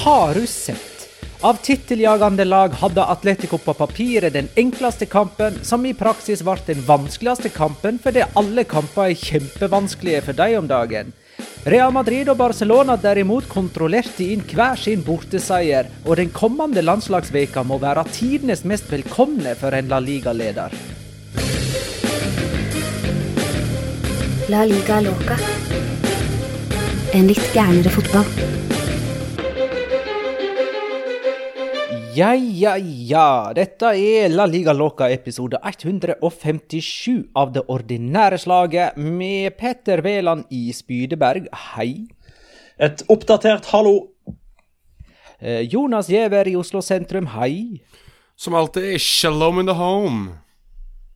Har du sett? Av titeljagende lag hadde Atletico på papiret den enkleste kampen, som i praksis ble den vanskeligste kampen fordi alle kamper er kjempevanskelige for dem om dagen. Real Madrid og Barcelona derimot kontrollerte inn hver sin borteseier, og den kommende landslagsveka må være tidenes mest velkomne for en La Liga-leder. La liga loca. En litt gærnere fotball. Ja, ja, ja. Dette er La Liga Loca episode 157 av det ordinære slaget med Petter Wæland i Spydeberg. Hei. Et oppdatert hallo. Eh, Jonas Giæver i Oslo sentrum. Hei. Som alltid, shalom in the home.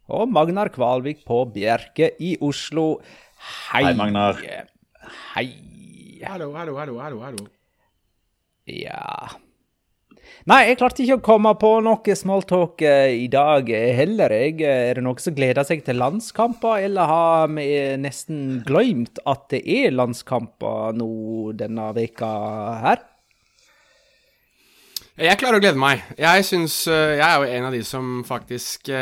Og Magnar Kvalvik på Bjerke i Oslo. Hei. Hei, Magnar. Hei. Hallo, hallo, hallo, hallo, hallo. Ja Nei, jeg klarte ikke å komme på noe smalltalk eh, i dag eh, heller. Jeg. Eh, Er det noen som gleder seg til landskamper, eller har vi nesten glemt at det er landskamper nå denne veka her? Jeg klarer å glede meg. Jeg syns eh, Jeg er jo en av de som faktisk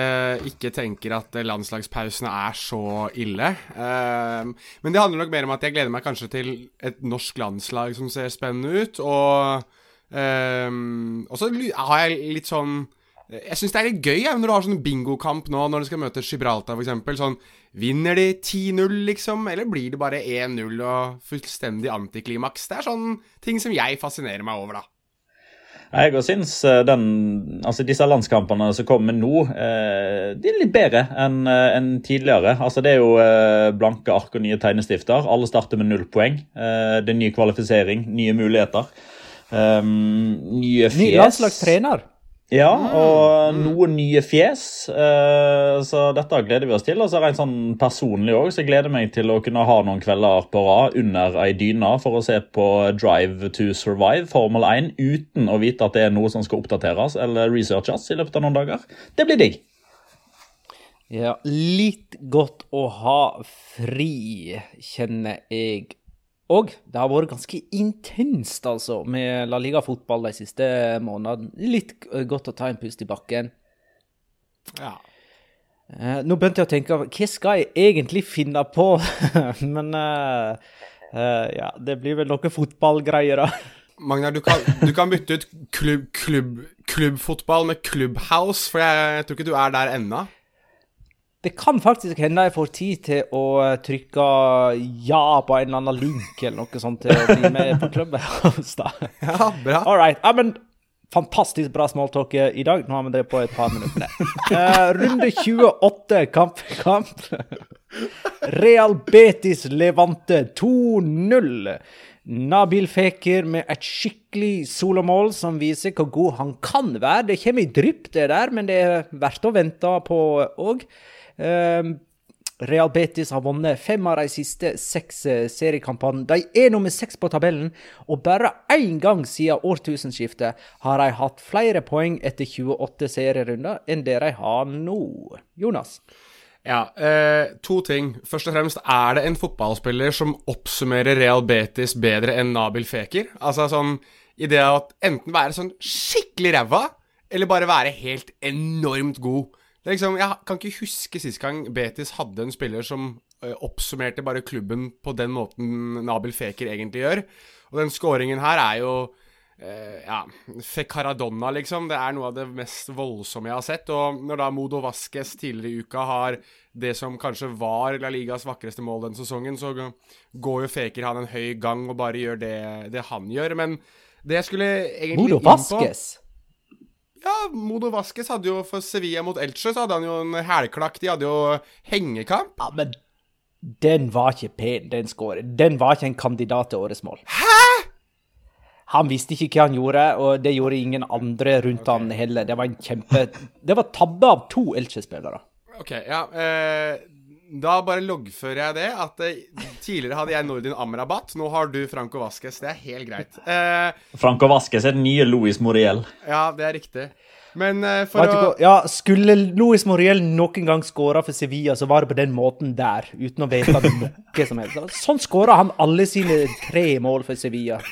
ikke tenker at landslagspausene er så ille. Men det handler nok mer om at jeg gleder meg kanskje til et norsk landslag som ser spennende ut, og eh, Og så har jeg litt sånn Jeg syns det er litt gøy jeg, når du har sånn bingokamp nå, når du skal møte Gibraltar f.eks. Sånn Vinner de 10-0, liksom? Eller blir det bare 1-0 og fullstendig antiklimaks? Det er sånn ting som jeg fascinerer meg over, da. Jeg òg syns eh, altså disse landskampene som kommer nå, eh, de er litt bedre enn en tidligere. Altså Det er jo eh, blanke ark og nye tegnestifter. Alle starter med null poeng. Eh, det er ny kvalifisering, nye muligheter. Um, nye fjes. Ny landslagstrener. Ja, og noen nye fjes. eh, så dette gleder vi oss til. Og så rent sånn personlig òg, så jeg gleder meg til å kunne ha noen kvelder på rad under ei dyne for å se på Drive to Survive Formel 1 uten å vite at det er noe som skal oppdateres eller researches i løpet av noen dager. Det blir digg. Ja, litt godt å ha fri, kjenner jeg òg. Det har vært ganske intenst, altså, med La Liga-fotball de siste månedene. Litt eh, godt å ta en pust i bakken. Ja. Eh, nå begynte jeg å tenke hva skal jeg egentlig finne på? Men eh, eh, ja, det blir vel noe fotballgreier, da. Magnar, du kan, du kan bytte ut klubb, klubb, klubbfotball med klubbhouse, for jeg, jeg tror ikke du er der ennå. Det kan faktisk hende jeg får tid til å trykke ja på en eller annen link eller noe sånt til å bli med på klubben hans. da. Ja, bra. All right. Ja, men fantastisk bra smalltalk i dag. Nå har vi det på et par minutter. Uh, runde 28, kamp for kamp. Real Betis Levante 2-0. Nabil Fekir med et skikkelig solomål som viser hvor god han kan være. Det kommer i drypp, det der, men det er verdt å vente på òg. Ehm, Real Betis har vunnet fem av de siste seks eh, seriekampene. De er nummer seks på tabellen, og bare én gang siden årtusenskiftet har de hatt flere poeng etter 28 serierunder enn det de har nå. Jonas? Ja, eh, to ting. Først og fremst, er det en fotballspiller som oppsummerer Real Betis bedre enn Nabil Fekir? Altså sånn i det at enten være sånn skikkelig ræva, eller bare være helt enormt god. Liksom, jeg kan ikke huske sist gang Betis hadde en spiller som uh, oppsummerte bare klubben på den måten Nabil Feker egentlig gjør. Og den scoringen her er jo uh, ja, Fekaradonna, liksom. Det er noe av det mest voldsomme jeg har sett. Og når da Modo Vasques tidligere i uka har det som kanskje var La Ligas vakreste mål den sesongen, så går jo Feker han en høy gang og bare gjør det, det han gjør. Men det jeg skulle egentlig Modo Vasques? Ja, Modo Vasques hadde jo for Sevilla mot Elche, så hadde han jo en hælklakk. De hadde jo hengekamp. Ja, men den var ikke pen, den scoren. Den var ikke en kandidat til årets mål. Hæ?! Han visste ikke hva han gjorde, og det gjorde ingen andre rundt okay. han heller. Det var en kjempe Det var tabbe av to Elche-spillere. OK, ja. Eh, da bare loggfører jeg det. At eh, tidligere hadde jeg Nordin Amrabat. Nå har du Franco Vasques. Det er helt greit. Eh, Franco Vasques er den nye Louis Moriel. Ja, det er riktig. Men eh, for å Ja, skulle Louis Moriel noen gang skåra for Sevilla, så var det på den måten der. Uten å vite noe som helst. Sånn skåra han alle sine tre mål for Sevilla.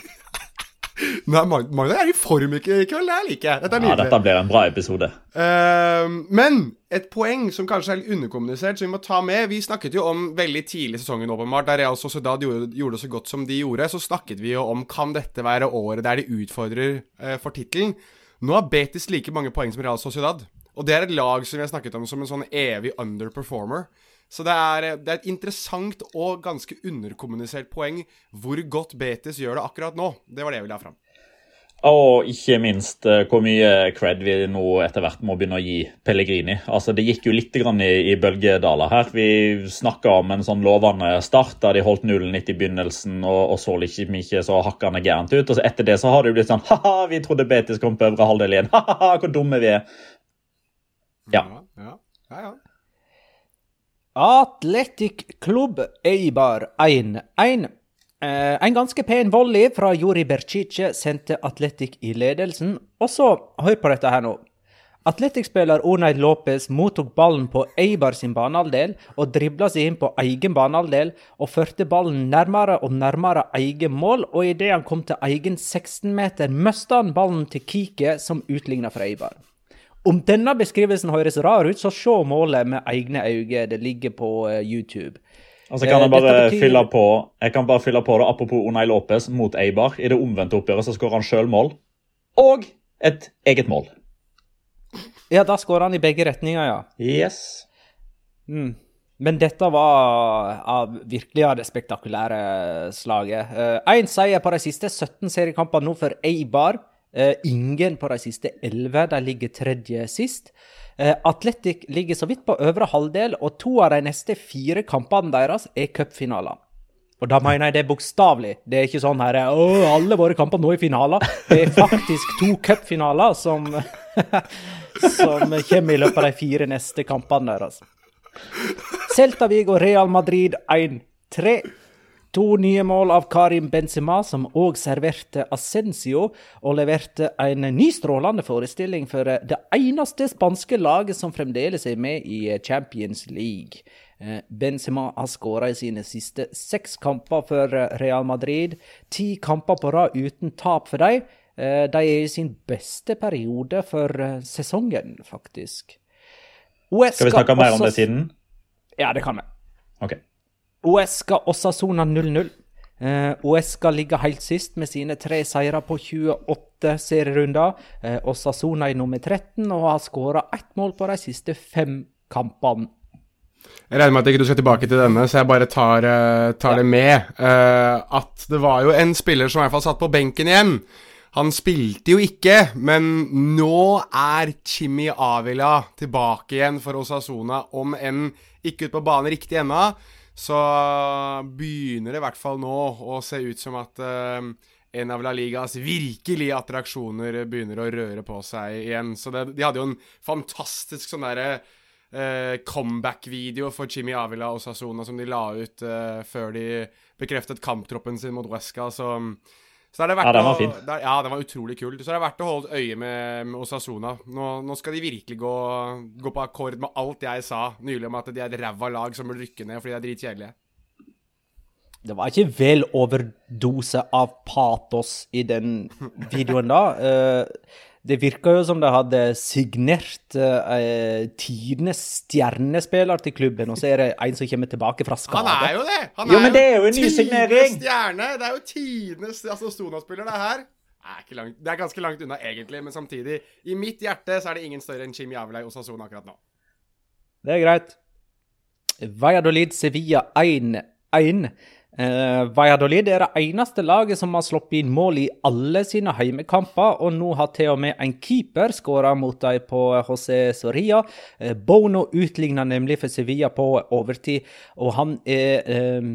Nei, Magnar er i form i kveld. Det liker jeg. Dette er nydelig. Ja, dette blir en bra episode. Uh, men et poeng som kanskje er litt underkommunisert, som vi må ta med Vi snakket jo om veldig tidlig i sesongen, åpenbart, der Real Sociedad gjorde, gjorde det så godt som de gjorde. Så snakket vi jo om kan dette være året der de utfordrer uh, for tittelen. Nå har Betis like mange poeng som Real Sociedad. Og det er et lag som vi har snakket om som en sånn evig underperformer. Så det er, det er, et interessant og ganske underkommunisert poeng hvor godt Betis gjør det akkurat nå. Det var det jeg ville ha fram. Og ikke minst eh, hvor mye cred vi nå etter hvert må begynne å gi Pellegrini. Altså, Det gikk jo litt i, i bølgedaler her. Vi snakka om en sånn lovende start der de holdt nullen litt i begynnelsen og, og så liksom ikke så hakkende gærent ut. Og så etter det så har det jo blitt sånn Ha-ha, vi trodde Betis kom på øvre halvdel igjen. Ha-ha, hvor dumme vi er. Ja. ja, ja, ja. Atletic Klubb Eibar 1-1. Eh, en ganske pen volley fra Juri Bercice sendte Atletic i ledelsen. Og så, hør på dette her nå. Atletic-spiller Onaid Lopez mottok ballen på Eibar sin banehalvdel og dribla seg inn på egen banehalvdel og førte ballen nærmere og nærmere egen mål, og idet han kom til egen 16-meter, mista han ballen til Kike, som utligna for Eibar. Om denne beskrivelsen høres rar ut, så se målet med egne øyne. Det ligger på uh, YouTube. Altså kan jeg, bare betyr... fylle på, jeg kan bare fylle på det apropos Unai Lopez mot Eibar. I det omvendte oppgjøret så skårer han sjøl mål. Og et eget mål. Ja, da skårer han i begge retninger, ja. Yes. Mm. Men dette var av virkelig av det spektakulære slaget. Én uh, seier på de siste 17 seriekampene nå for Eibar. Uh, ingen på de siste elleve. De ligger tredje sist. Uh, Atletic ligger så vidt på øvre halvdel, og to av de neste fire kampene deres er cupfinaler. Og da mener jeg det bokstavelig. Det er ikke sånn her Å, alle våre kamper nå i finaler. Det er faktisk to cupfinaler som, som kommer i løpet av de fire neste kampene deres. Celta Vigo Real Madrid 1-3. To nye mål av Karim Benzema, som òg serverte Ascencio, og leverte en ny strålende forestilling for det eneste spanske laget som fremdeles er med i Champions League. Eh, Benzema har skåra i sine siste seks kamper for Real Madrid. Ti kamper på rad uten tap for dem. Eh, de er i sin beste periode for eh, sesongen, faktisk. Skal vi snakke mer om det siden? Ja, det kan vi. Okay. OS skal Osasona 0-0. Eh, Oesca ligger helt sist med sine tre seire på 28 serierunder. Eh, Osasuna er nummer 13 og har skåra ett mål på de siste fem kampene. Jeg regner med at ikke du skal tilbake til denne, så jeg bare tar, uh, tar ja. det med. Uh, at det var jo en spiller som i hvert fall satt på benken igjen. Han spilte jo ikke, men nå er Chimi Avila tilbake igjen for Osasona, om enn ikke ut på banen riktig ennå. Så begynner det i hvert fall nå å se ut som at uh, en av La Ligas virkelige attraksjoner begynner å røre på seg igjen. Så det, de hadde jo en fantastisk sånn derre uh, comeback-video for Jimmy Avila og Sasona som de la ut uh, før de bekreftet kamptroppen sin mot Wesca. Så så er det verdt ja, den var fin. Å, ja, den var utrolig kul. Så er det verdt å holde et øye med, med Osasuna. Nå, nå, skal de virkelig gå, gå, på akkord med alt jeg sa nylig om at de er et ræva lag som burde rykke ned fordi de er dritkjedelige. Det var ikke vel overdose av patos i den videoen da. Uh, det virka jo som de hadde signert uh, tidenes stjernespiller til klubben, og så er det en som kommer tilbake fra skade. Han er jo det! Han er jo, men det er jo en ny signering! stjerne! Det er jo tidenes altså, Stona-spiller, det her. Det er, det er, ganske langt unna, egentlig, men samtidig I mitt hjerte så er det ingen større enn Chim Javlay og Sasona akkurat nå. Det er greit. Valladolid Sevilla 1-1. Eh, Valladolid er det eneste laget som har sluppet inn mål i alle sine heimekamper, og nå har til og med en keeper skåra mot dem på José Soria. Eh, Bono utligna nemlig for Sevilla på overtid, og han er eh,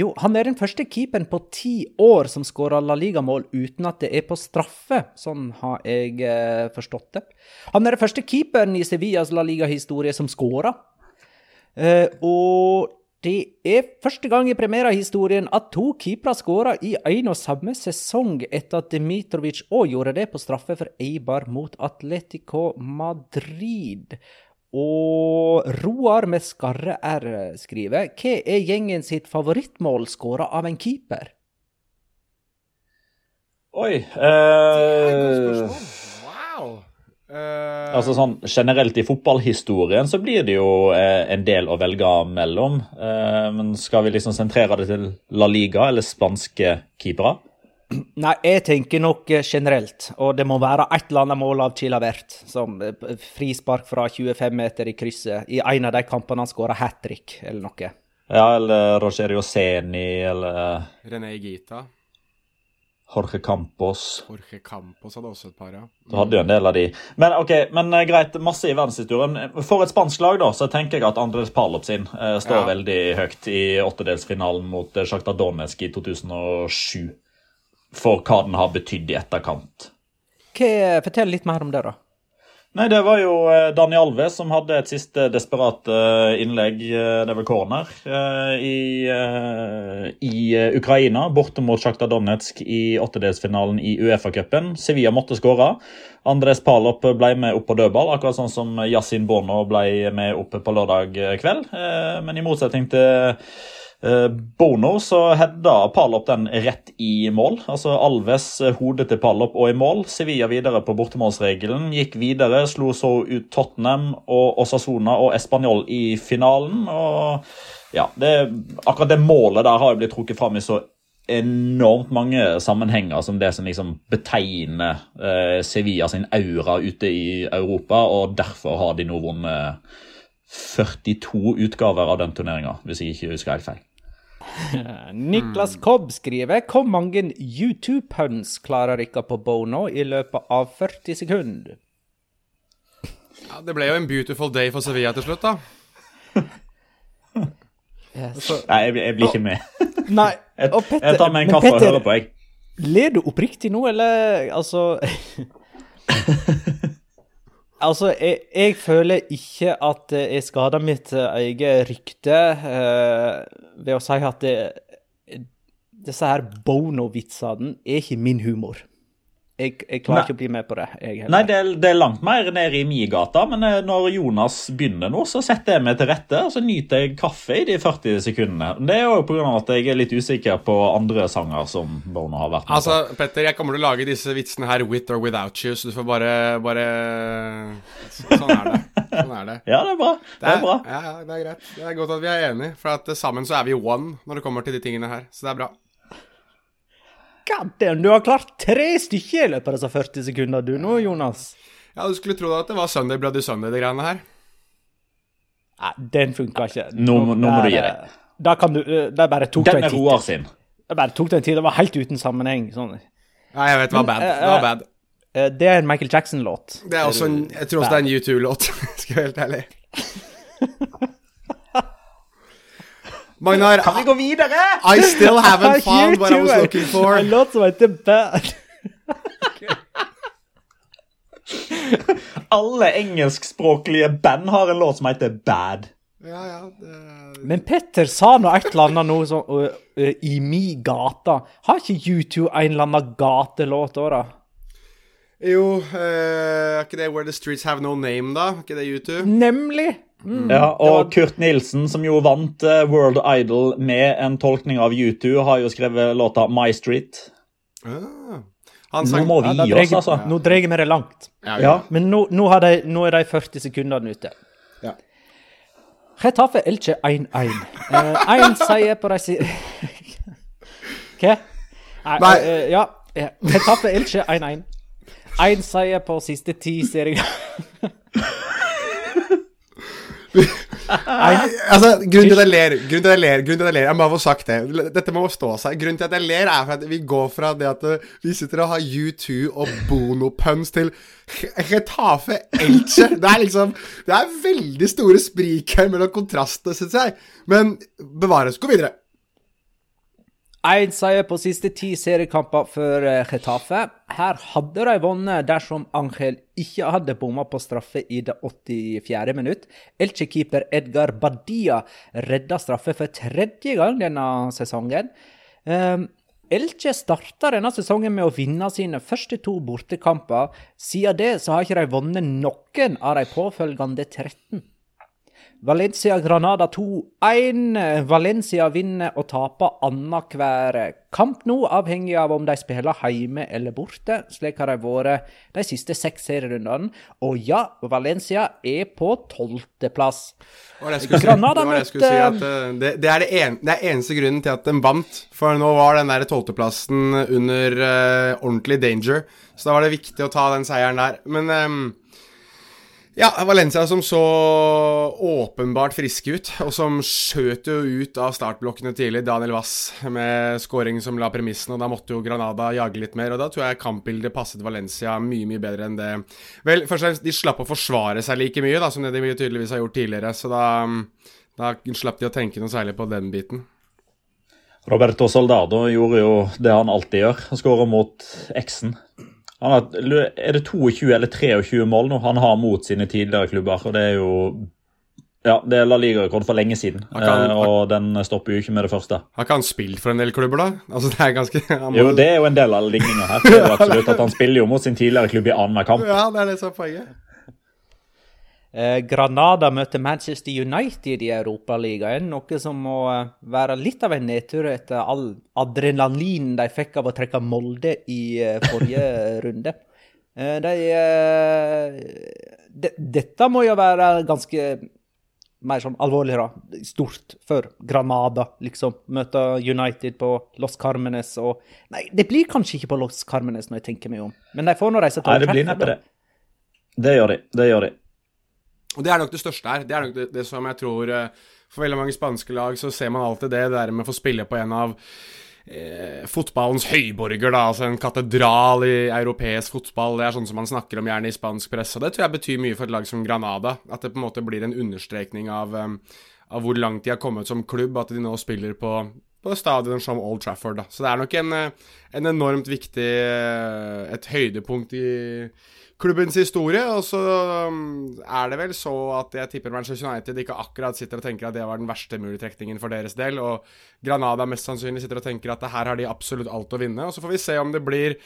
jo, han er den første keeperen på ti år som skårer La Liga-mål uten at det er på straffe. Sånn har jeg eh, forstått det. Han er den første keeperen i Sevillas La Liga-historie som skårer. Eh, og det er første gang i premierehistorien at to keepere skåra i en og samme sesong, etter at Dmitrovic òg gjorde det på straffe for Eibar mot Atletico Madrid. Og Roar med skarre R skriver Hva er gjengen sitt favorittmål skåra av en keeper? Oi uh... Uh, altså sånn Generelt i fotballhistorien så blir det jo eh, en del å velge mellom. Eh, men skal vi liksom sentrere det til La Liga eller spanske keepere? Nei, jeg tenker nok generelt. Og det må være et eller annet mål av Chilavert. Som frispark fra 25 meter i krysset i en av de kampene han skåra hat trick, eller noe. Ja, eller Rogerio Seni, eller René Gita. Jorge Campos. Jorge Campos hadde også et par, ja. Du hadde jo en del av de. Men ok, men uh, greit, masse i verdenshistorien. For et spansk lag, da, så tenker jeg at Andres Palop sin uh, står ja. veldig høyt i åttedelsfinalen mot uh, Sjakta Donetsk i 2007. For hva den har betydd i etterkant. Fortell litt mer om det, da. Nei, det var jo eh, Dani Alve som hadde et siste desperat eh, innlegg, eh, det var corner, i, i Ukraina. Borte mot Sjakta Donetsk i åttedelsfinalen i Uefa-cupen. Sevilla måtte skåre. Andres Palop ble med opp på dødball, akkurat sånn som Yasin Bono ble med opp på lørdag kveld. Men i motsetning til Bono så hedda Palop den rett i mål. Altså Alves hode hodet til Palop og i mål. Sevilla videre på bortemålsregelen. Gikk videre, slo så ut Tottenham og Osasona og Español i finalen. og ja, det, Akkurat det målet der har jo blitt trukket fram i så enormt mange sammenhenger som det som liksom betegner eh, Sevilla sin aura ute i Europa, og derfor har de nå vunnet 42 utgaver av den turneringa, hvis jeg ikke husker helt feil. Niklas Kobb skriver Hvor mange YouTube-puns klarer dere på Bono i løpet av 40 sekunder? Ja, det ble jo en beautiful day for Sevilla til slutt, da. Yes. Nei, jeg, jeg, blir ikke med. Nei, jeg, Petter, jeg tar meg en kaffe Petter, og hører på, jeg. Ler du oppriktig nå, eller altså Altså, jeg, jeg, føler ikke at jeg skader mitt eget rykte uh, ved å si at det, disse her Bono-vitsene er ikke min humor. Jeg, jeg klarer Nei. ikke å bli med på det. Nei, det er, det er, langt mer nede i mi gata, men eh, når Jonas begynner nå, så setter jeg meg til rette og så nyter jeg kaffe i de 40 sekundene. Det er jo pga. at jeg er litt usikker på andre sanger som Bono har vært med Altså, Petter, jeg kommer til å lage disse vitsene her with or without you, så du får bare, bare Sånn er det. Sånn er det. Ja, det er bra. Det er bra. Ja, ja, det er greit. Det er godt at vi er enige, for at eh, sammen så er vi one når det kommer til de tingene her. Så det er bra. God damn, du har klart tre stykker i løpet av disse 40 sekunder, du nå, Jonas. Ja, du skulle tro at det var Sunday Bloody Sunday, de greiene her. Nei, den funka ikke. Nå nå må du gi deg. Da kan du eh, Det bare tok Den er Roar sin. Det bare tok den en tid. Det var helt uten sammenheng. Sånn. Ja, jeg vet det var bad. eh, Det var bad. Eh, Det er en Michael Jackson-låt. Det er også en Jeg tror også det er en U2-låt, skal jeg være helt ærlig. Magnar, Kan vi gå videre? I still haven't found what I was looking for. En låt som heter Bad. Alle engelskspråklige band har en låt som heter Bad. Ja, ja, det... Men Petter sa nå et eller annet noe sånn uh, uh, I mi gata. Har ikke U2 en eller annen gatelåt òg, da? Jo, er er ikke det Where the Streets Have No Name, da? Er ikke det U2? Nemlig! Mm. Ja, og var- Kurt Nilsen, som jo vant eh, World Idol med en tolkning av U2, har jo skrevet låta My Street. Ah. Han Nå må vi gi oss, altså. Nå drar vi det langt. Ja, Ja. Men nå, nå, har de, nå er de 40 sekundene ute. Ja. Retafe Elche 1-1. Én seier på de si... Hva? Nei, Nei. eh, ja. Retafe Elche 1-1. Én seier på siste ti serier. Altså, grunnen til at jeg ler, grunnen til at jeg ler, grunnen til at jeg ler Jeg må få sagt det. Dette må stå seg. Grunnen til at jeg ler, er for at vi går fra det at uh, vi sitter og har U2 og Bono-puns til Retafe Elche. Det er liksom Det er veldig store sprik her mellom kontrastene, syns jeg. Men bevares. Gå videre. Én seier på siste ti seriekamper for eh, Getafe. Her hadde de vunnet dersom Angel ikke hadde bomma på straffe i det 84. minutt. Elche-keeper Edgar Badia redda straffe for tredje gang denne sesongen. Um, Elche starta denne sesongen med å vinne sine første to bortekamper. Siden det så har ikke de vunnet noen av de påfølgende 13. Valencia Granada 2-1. Valencia vinner og taper annenhver kamp nå, avhengig av om de spiller hjemme eller borte. Slik har de vært de siste seks serierundene. Og ja, Valencia er på tolvteplass. Si. Granada si møtte- at, uh, det, det, er det, en, det er eneste grunnen til at de vant. For nå var den der tolvteplassen under uh, ordentlig danger. Så da var det viktig å ta den seieren der. Men um, ja, Valencia som så åpenbart friske ut, og som skjøt jo ut av startblokkene tidlig. Daniel Wass med scoring som la premissen, og da måtte jo Granada jage litt mer. Og da tror jeg kampbildet passet Valencia mye, mye bedre enn det Vel, først og fremst, de slapp å forsvare seg like mye da, som det de tydeligvis har gjort tidligere, så da, da slapp de å tenke noe særlig på den biten. Roberto Soldado gjorde jo det han alltid gjør, skårer mot eksen. Han har, er det 22 eller 23 mål nå han har mot sine tidligere klubber? og Det er jo ja, det er La Liga-rekord for lenge siden, kan- eh, og den stopper jo ikke med det første. Har ikke han spilt for en del klubber, da? Altså, det er ganske må- Jo, Det er jo en del av ligninga her. Det er jo absolutt at Han spiller jo mot sin tidligere klubb i annenhver kamp. Ja, det er det som er poenget. Eh, Granada møter Manchester United i Europaligaen, noe som må eh, være litt av en nedtur etter all adrenalin de fikk av å trekke Molde i eh, forrige runde. De, de, dette må jo være ganske mer sånn alvorlig, da. Stort for Granada, liksom. Møte United på Los Carmenes og Nei, det blir kanskje ikke på Los Carmenes, når jeg tenker meg om. Men de får nå reise til Nei, det blir neppe det. Det gjør de. Det gjør de. Og det er nok det største her. Det er nok det, det som jeg tror eh, For veldig mange spanske lag så ser man alltid det, det der med å få spille på en av eh, fotballens høyborger, da. Altså en katedral i europeisk fotball. Det er sånn som man snakker om gjerne i spansk presse. Og det tror jeg betyr mye for et lag som Granada. At det på en måte blir en understrekning av, eh, av hvor langt de har kommet som klubb. At de nå spiller på på stadioner som Old Trafford. Da. Så det er nok en, eh, en enormt viktig Et høydepunkt i klubbens historie. Og så um, er det vel så at jeg tipper Manchester United ikke akkurat sitter og tenker at det var den verste mulige trekningen for deres del. Og Granada mest sannsynlig sitter og tenker at her har de absolutt alt å vinne. Og så får vi se om det blir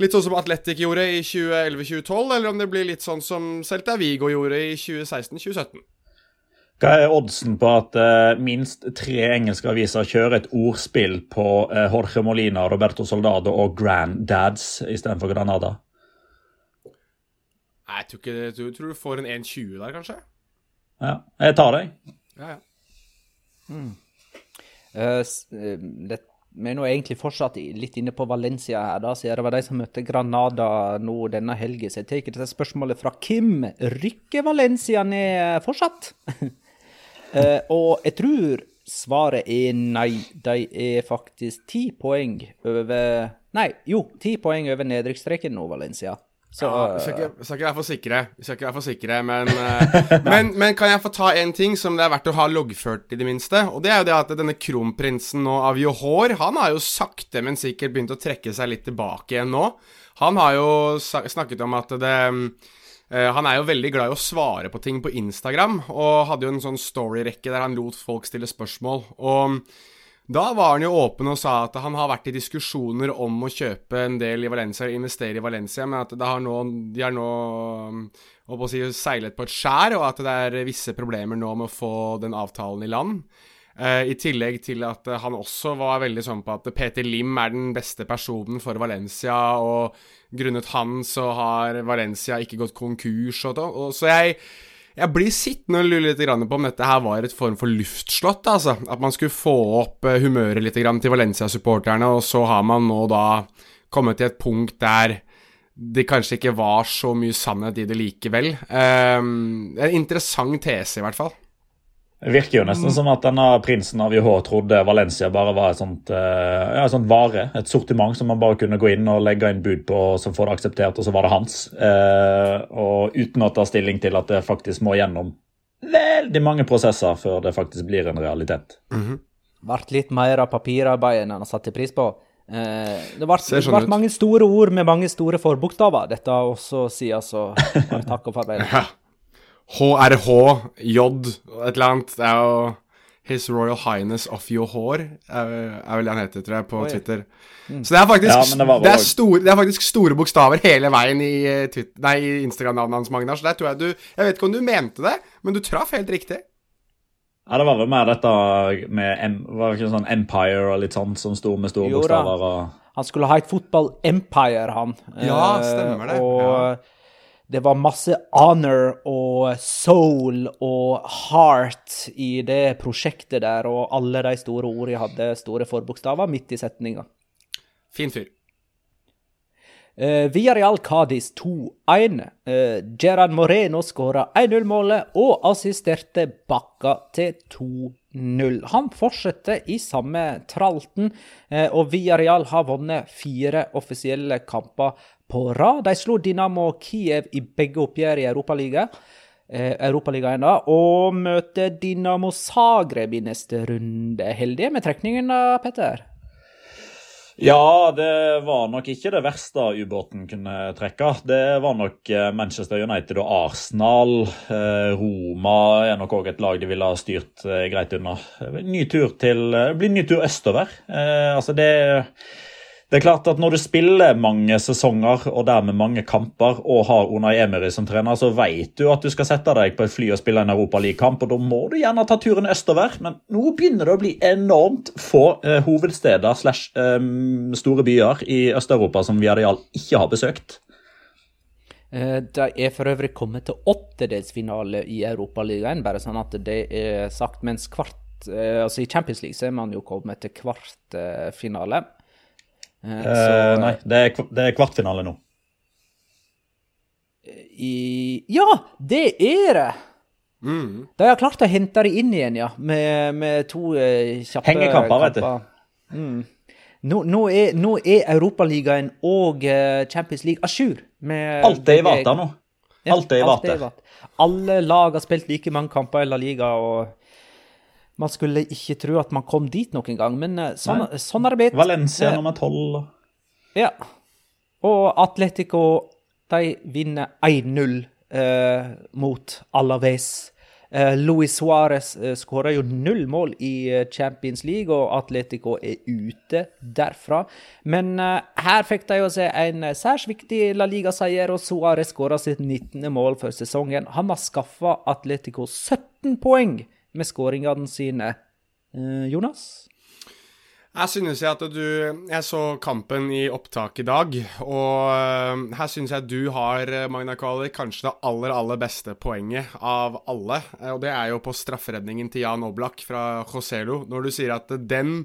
litt sånn som Atletic gjorde i 2011-2012, eller om det blir litt sånn som Celta Vigo gjorde i 2016-2017. Hva er oddsen på at uh, minst tre engelske aviser kjører et ordspill på uh, Jorge Molina, Roberto Soldado og Granddads istedenfor Granada? Nei, jeg tror, ikke, jeg tror, jeg tror du får en 1,20 der, kanskje. Ja, jeg tar deg. Ja, ja. Mm. eh, det, vi er nå egentlig fortsatt litt inne på Valencia her, da, siden det var de som møtte Granada nå denne helgen. Så jeg tar dette spørsmålet fra Kim. Rykker Valencia ned fortsatt? uh, og jeg tror svaret er nei. De er faktisk ti poeng over Nei, jo, ti poeng over nedrykksstreken nå, Valencia. Så Ja, vi skal ikke, vi skal ikke være for sikre, vi skal ikke være for sikre men, eh, men, men kan jeg få ta en ting som det er verdt å ha loggført, i det minste? Og det er jo det at denne kronprinsen nå av Johor, han har jo sakte, men sikkert begynt å trekke seg litt tilbake igjen nå. Han har jo snakket om at det eh, Han er jo veldig glad i å svare på ting på Instagram, og hadde jo en sånn storyrekke der han lot folk stille spørsmål. Og da var han jo åpen og sa at han har vært i diskusjoner om å kjøpe en del i Valencia, investere i Valencia, men at har nå, de har nå um, å si, seilet på et skjær, og at det er visse problemer nå med å få den avtalen i land. Uh, I tillegg til at uh, han også var veldig sånn på at Peter Lim er den beste personen for Valencia, og grunnet han så har Valencia ikke gått konkurs og, og Så jeg jeg blir sittende og lure litt på om dette her var et form for luftslott. altså. At man skulle få opp eh, humøret litt til Valencia-supporterne, og så har man nå da kommet til et punkt der det kanskje ikke var så mye sannhet i det likevel. Um, en interessant tese, i hvert fall. Det virker jo nesten som at denne prinsen av JH trodde Valencia bare var et sånt, eh, ja, et sånt vare. Et sortiment som man bare kunne gå inn og legge inn bud på, og så få det akseptert, og så var det hans. Eh, og uten å ta stilling til at det faktisk må gjennom veldig mange prosesser før det faktisk blir en realitet. Vært litt mer av papirarbeidet enn han satte satt pris på. Eh, det ble, det sånn ble mange store ord med mange store forbokstaver. Dette også sier altså takk og farvel. Ja. HRH, J, et eller annet. Det er jo His Royal Highness of your er, er vel det han heter, tror jeg, på Oi. Twitter. Så det er faktisk, Ja, det var det er store, det er faktisk store bokstaver hele veien i, eh, nei, i Instagram-navnet hans, Magnar. Så der tror jeg du Jeg vet ikke om du mente det, men du traff helt riktig. Ja, Det var vel mer dette med var det ikke sånn Empire og litt sånn som sto med store Jo bokstaver. og... Han skulle ha et fotball empire, han. Ja, Eh, stemmer det. Og det var masse honor og soul og heart i det prosjektet der, og alle de store ordene hadde store forbokstaver midt i setninga. Fin fyr. Uh, Villarreal Cádiz 2-1. Uh, Gerard Moreno skåra 1-0-målet og assisterte Bakka til 2-0. Han fortsetter i samme tralten, uh, og Villarreal har vunnet fire offisielle kamper på rad. De slo Dinamo Kiev i begge oppgjør i Europaligaen. Eh, Europaligaen da, og møter Dinamo Zagreb i neste runde. Heldige med trekningen da, Petter? Ja, det var nok ikke det verste ubåten kunne trekke. Det var nok eh, Manchester United og Arsenal. Eh, Roma er nok òg et lag de ville ha styrt greit unna. Ny tur til, blir ny tur østover. Altså det, det er klart at Når du spiller mange sesonger og dermed mange kamper og har Unai Emery som trener, så vet du at du skal sette deg på et fly og spille en Europaligakamp, da må du gjerne ta turen østover. Men nå begynner det å bli enormt få eh, hovedsteder slash eh, store byer i Øst-Europa som Viadial ikke har besøkt. Det De er for øvrig kommet til åttedelsfinale i Europaligaen, bare sånn at det er sagt. Mens kvart eh, Altså i Champions League så er man jo kommet til kvartfinale. Eh, Eh, så, nei, det er, det er kvartfinale nå. i Ja, det er det! Mm. De har klart å hente det inn igjen, ja. Med, med to eh, kjappe Hengekamper, vet du. Mm. Nå, nå, er, nå er Europaligaen og eh, Champions League à jour. Alt er i vata vater nå. Alt er i vater. Alle lag har spilt like mange kamper i La Liga, og man skulle ikke tro at man kom dit noen gang, men eh, sånn, sånn er det blitt. Valencia Eh, nummer tolv. Ja. Og Atletico, de vinner 1-0 eh, mot Alaves. Eh, Luis Suárez eh, skåra jo null mål i eh, Champions League, og Atletico er ute derfra. Men her fikk de jo se en særs viktig La Liga-seier, og Suárez skåra sitt 19. mål for sesongen. Han har skaffa Atletico 17 poeng med skåringene sine. Eh, Jonas? Her synes jeg at du Jeg så kampen i opptak i dag, og eh, her synes jeg du har, eh, Magna Kvali, kanskje det aller, aller beste poenget av alle. Og det er jo på strafferedningen til Jan Oblak fra Joselo. Når du sier at den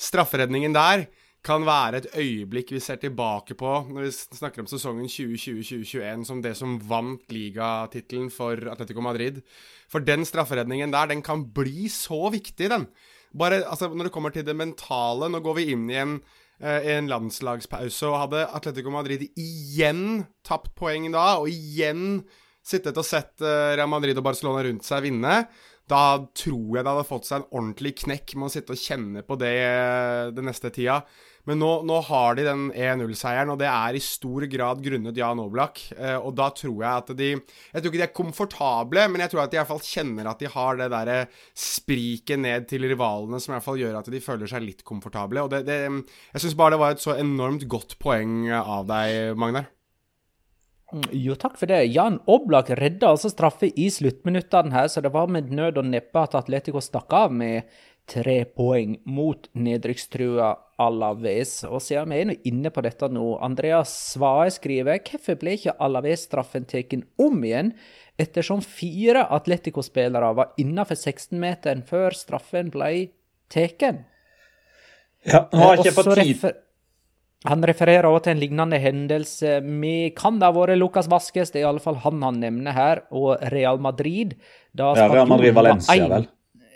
strafferedningen der kan være et øyeblikk vi ser tilbake på når vi snakker om sesongen 2020-2021 som det som vant ligatittelen for Atletico Madrid. For den strafferedningen der, den kan bli så viktig, den. Bare altså, når det kommer til det mentale Nå går vi inn i en, uh, en landslagspause, og hadde Atletico Madrid igjen tapt poeng da, og igjen sittet og sett uh, Real Madrid og Barcelona rundt seg vinne, da tror jeg det hadde fått seg en ordentlig knekk med å sitte og kjenne på det den neste tida. Men nå, nå har de den 1-0-seieren, og det er i stor grad grunnet Jan Oblak. Eh, og da tror jeg at de Jeg tror ikke de er komfortable, men jeg tror at de i hvert fall kjenner at de har det derre spriket ned til rivalene som i hvert fall gjør at de føler seg litt komfortable. Og det, det Jeg syns bare det var et så enormt godt poeng av deg, Magnar. Jo, takk for det. Jan Oblak redda altså straffe i sluttminuttene her, så det var med nød og neppe at Atletico stakk av med tre poeng mot nedrykkstrua Alaves. Og siden vi er inne på dette nå, Andreas Svae skriver hvorfor ble ikke Alaves-straffen tatt om igjen, ettersom fire Atletico-spillere var innenfor 16-meteren før straffen ble tatt? Ja, nå har jeg ikke fått tid han refererer også til en lignende hendelse. med kan det ha vært Lucas Vasques, det er i alle fall han han nevner her, og Real Madrid. Da ja, Real Madrid-Valencia, vel?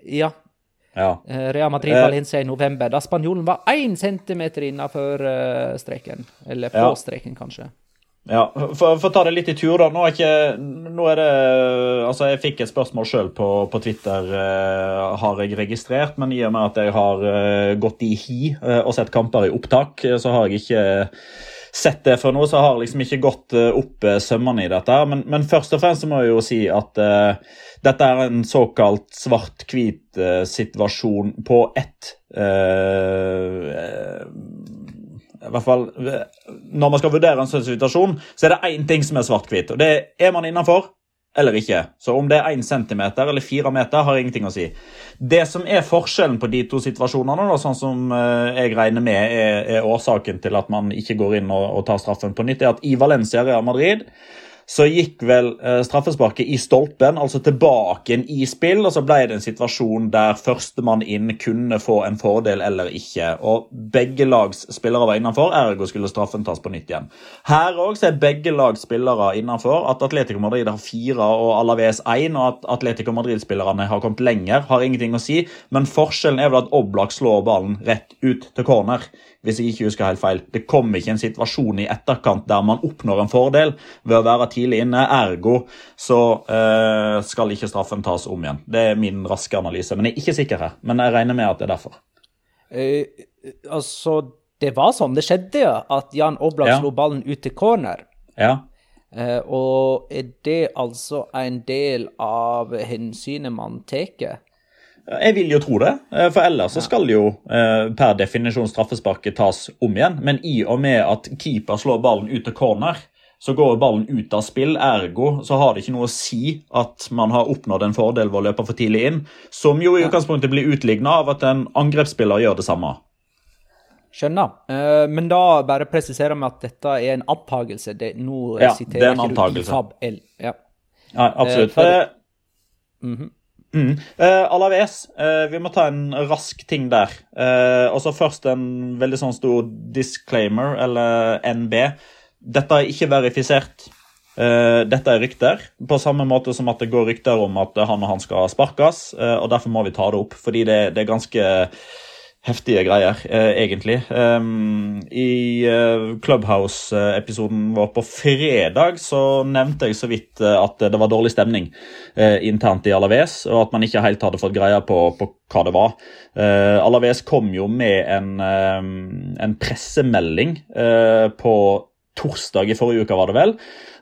Ja, ja. Eh, Real Madrid-Valencia i november, da spanjolen var én centimeter innafor uh, streken. Eller på ja. streken, kanskje. Ja, for, for, ta det litt i tur, da. Nå nå er det Altså, jeg fikk et spørsmål sjøl på, på, Twitter, eh, har jeg registrert. Men i og med at jeg har eh, gått i hi eh, og sett kamper i opptak, så har jeg ikke sett det før nå, så har jeg liksom ikke gått opp sømmene i dette. Men, men, først og fremst må jeg jo si at dette er en såkalt svart-hvit situasjon på ett I hvert fall Når man skal vurdere en sånn situasjon, så er det én ting som er svart-hvit. og det er man innafor eller ikke. Så om det er én centimeter eller fire meter, har ingenting å si. Det som er forskjellen på de to situasjonene, da, sånn som jeg regner med er, er, årsaken til at man ikke går inn og, og tar straffen på nytt, er at i Valencia Real Madrid så gikk vel eh, straffesparket i stolpen, altså tilbake i spill. Og så ble det en situasjon der førstemann inn kunne få en fordel eller ikke. Og begge lags spillere var innenfor, ergo skulle straffen tas på nytt igjen. Her òg er begge lags spillere innenfor. At Atletico Madrid har fire og Alaves én, og at Atletico Madrid-spillerne har kommet lenger, har ingenting å si. Men forskjellen er vel at Oblak slår ballen rett ut til corner hvis jeg ikke husker helt feil. Det kom ikke en situasjon i etterkant der man oppnår en fordel ved å være tidlig inne. Ergo så eh, skal ikke straffen tas om igjen. Det er min raske analyse. Men jeg er ikke sikker her. Men jeg regner med at det er derfor. Eh, altså, det var sånn det skjedde, ja. At Jan Oblak ja. slo ballen ut til corner. Ja. Eh, og er det altså en del av hensynet man tar? Jeg vil jo tro det, eh, for ellers så skal jo eh, per definisjon straffesparket tas om igjen. Men i og med at keeper slår ballen ut til corner, så går ballen ut av spill. Ergo så har det ikke noe å si at man har oppnådd en fordel ved å løpe for tidlig inn. Som jo i utgangspunktet blir utligna av at en angrepsspiller gjør det samme. Skjønner. Uh, men da bare presiserer vi at dette er en antagelse. Det, nå ja, det er en antagelse. Ja. ja. absolutt. For, mm -hmm. Mm. Uh, Alaves, uh, vi må ta en rask ting der. Uh, og så først en veldig sånn stor disclaimer, eller NB. Dette er ikke verifisert. Dette er rykter, på samme måte som at det går rykter om at han og han skal sparkes. og Derfor må vi ta det opp, fordi det, det er ganske heftige greier, eh, egentlig. Um, I uh, Clubhouse-episoden vår på fredag så nevnte jeg så vidt uh, at det var dårlig stemning internt i Alaves, og at man ikke helt hadde fått greie på, på hva det var. Alaves kom jo med en, en pressemelding på torsdag i forrige uke, var det vel,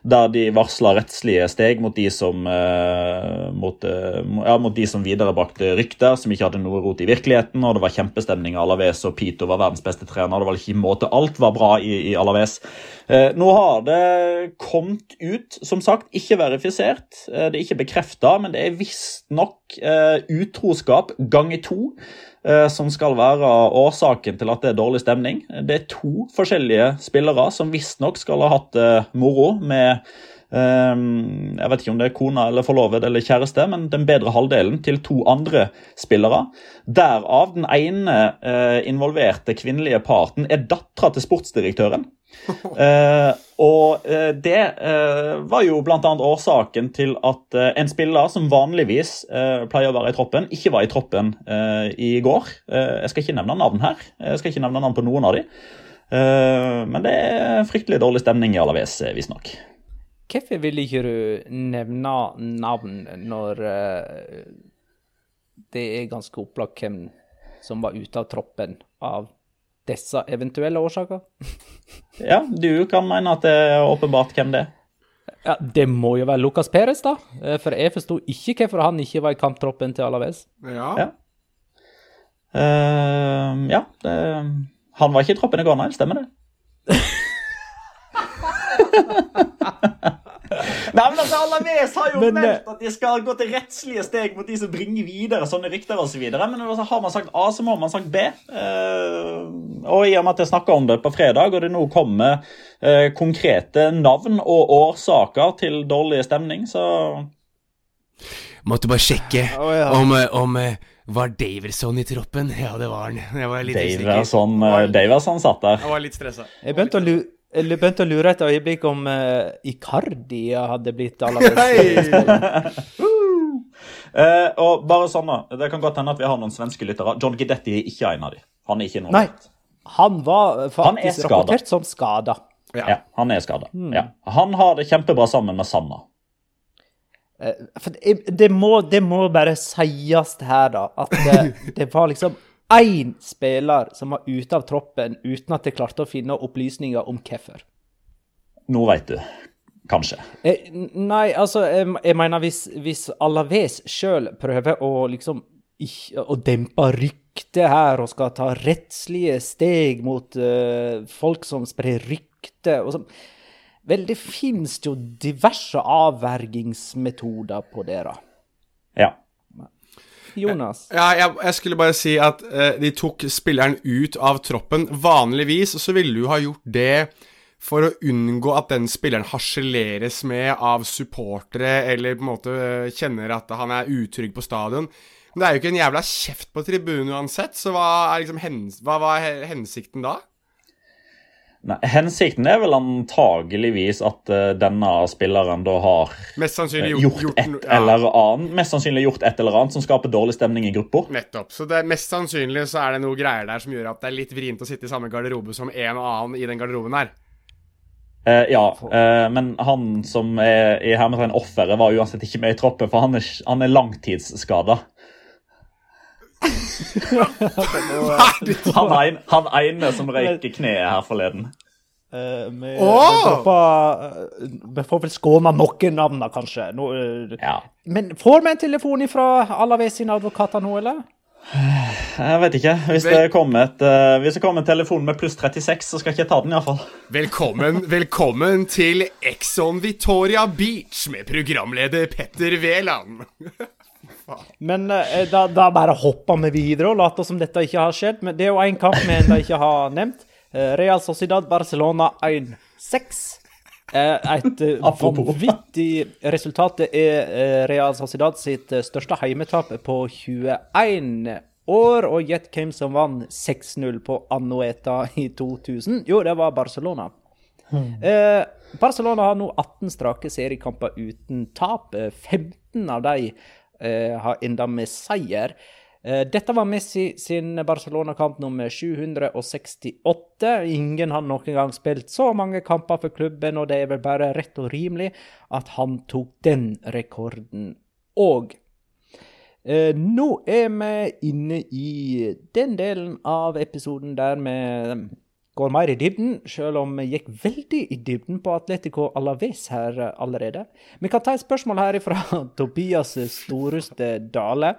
der de varsla rettslige steg mot de som, eh, mot, eh, ja, mot de som viderebrakte rykter som ikke hadde noe rot i virkeligheten. og Det var kjempestemning i Alaves, og Pito var verdens beste trener. Det var ikke måte Alt var bra i, i Alaves. Eh, nå har det kommet ut, som sagt, ikke verifisert. Eh, det er ikke bekrefta, men det er visstnok eh, utroskap ganger to som skal være årsaken til at det er dårlig stemning. Det er to forskjellige spillere som visstnok skal ha hatt det moro med eh, jeg vet ikke om det er kona eller forloved eller kjæreste, men den bedre halvdelen til to andre spillere. Derav den ene eh, involverte kvinnelige parten er dattera til sportsdirektøren. Eh, og eh, det eh, var jo bl.a. årsaken til at eh, en spiller som vanligvis eh, pleier å være i troppen, ikke var i troppen eh, i går. jeg skal ikke nevne navn her. Jeg skal ikke nevne navn på noen av dem. men det er fryktelig dårlig stemning i Alaves, visstnok. Hvorfor vil ikke du nevne navn når det er ganske opplagt hvem som var ute av troppen av disse eventuelle årsaker? ja, du kan mene at det er åpenbart hvem det er. Ja, Det må jo være Lucas Perez, da. Eh, for jeg forsto ikke hvorfor han ikke var i kamptroppen til Alaves. Ja. Ja, uh, ja det, han var ikke i troppen i går, nei. Stemmer det? Nei, men altså, Alaves har jo men, meldt at de skal gå til rettslige steg mot de som bringer videre sånne rykter osv. Så men altså, har man sagt A, så må man sagt B. Uh, og i og med at jeg snakka om det på fredag, og det nå kommer uh, konkrete navn og årsaker til dårlig stemning, så Måtte bare sjekke oh, ja. om, eh, om var Daverson i troppen? Ja, det var han. Jeg var litt Daverson, Daverson satt der. Jeg var litt stressa. Jeg begynte å lure jeg begynte å lure et øyeblikk om uh, Icardi hadde blitt aller best. uh, og bare sånn da, Det kan godt hende at vi har noen svenske lyttere. John Gidetti er ikke en av dem. Han er ikke noe Nei, han var faktisk han rapportert som skada. Ja. ja. han er skada. Mm. Ja. Han har det kjempebra sammen med Sanna. Uh, for det, det, må, det, må, bare sies her, da, at det, det var liksom én spiller som var ute av troppen uten at de klarte å finne opplysninger om hvorfor. Nå veit du. Kanskje. Eh, nei, altså, jeg, jeg mener hvis, hvis Alaves sjøl prøver å liksom ikke, å dempe ryktet her og skal ta rettslige steg mot uh, folk som sprer rykte og sånn Vel, det finnes jo diverse avvergingsmetoder på det, da. Ja. Jonas? Ja, jeg, jeg, skulle bare si at uh, de tok spilleren ut av troppen. Vanligvis så ville du ha gjort det for å unngå at den spilleren harseleres med av supportere, eller på en måte uh, kjenner at han er utrygg på stadion. Men det er jo ikke en jævla kjeft på tribunen uansett, så hva er liksom hens hva var hensikten da? Nei, hensikten er vel antageligvis at uh, denne spilleren da har mest sannsynlig gjort, gjort, gjort et ja. eller annet Mest sannsynlig gjort et eller annet som skaper dårlig stemning i gruppa. Nettopp. Så det, mest sannsynlig så er det noe greier der som gjør at det er litt vrient å sitte i samme garderobe som en og annen i den garderoben her. Uh, ja, uh, men han som er i hermetegn offeret, var uansett ikke med i troppen, for han er, han er langtidsskada. han, ein, han ene som røyker kneet her forleden. Uh, vi, oh! vi, vi, får vel skåne noen navn, kanskje. No, uh, ja. Men får vi en telefon fra Alaves sine advokater nå, eller? Jeg vet ikke. Hvis det kommer et, uh, hvis det kommer en telefon med pluss 36, så skal jeg ikke ta den, iallfall. Velkommen, velkommen til Exxon Victoria Beach med programleder Petter Wæland. Men eh, da, da, bare hopper vi videre og later som dette ikke har skjedd. Men det er jo én kamp vi ennå ikke har nevnt. Eh, Real Sociedad Barcelona 1-6. Eh, et eh, vanvittig resultat. Det er eh, Real Sociedad sitt eh, største heimetap på 21 år. Og gjett hvem som vant 6-0 på Anoeta i 2000? Jo, det var Barcelona. Hmm. Barcelona har nå 18 strake seriekamper uten tap. 15 av de Eh, har enda med seier. Eh, dette var Messi sin Barcelona-kamp nummer 768. Ingen har noen gang spilt så mange kamper for klubben, og det er vel bare rett og rimelig at han tok den rekorden òg. Eh, nå er vi inne i den delen av episoden der vi går mer i dybden, selv om vi gikk veldig i dybden på Atletico Alaves her eh, allerede. Vi kan ta et spørsmål her fra Tobias Storeste Dale.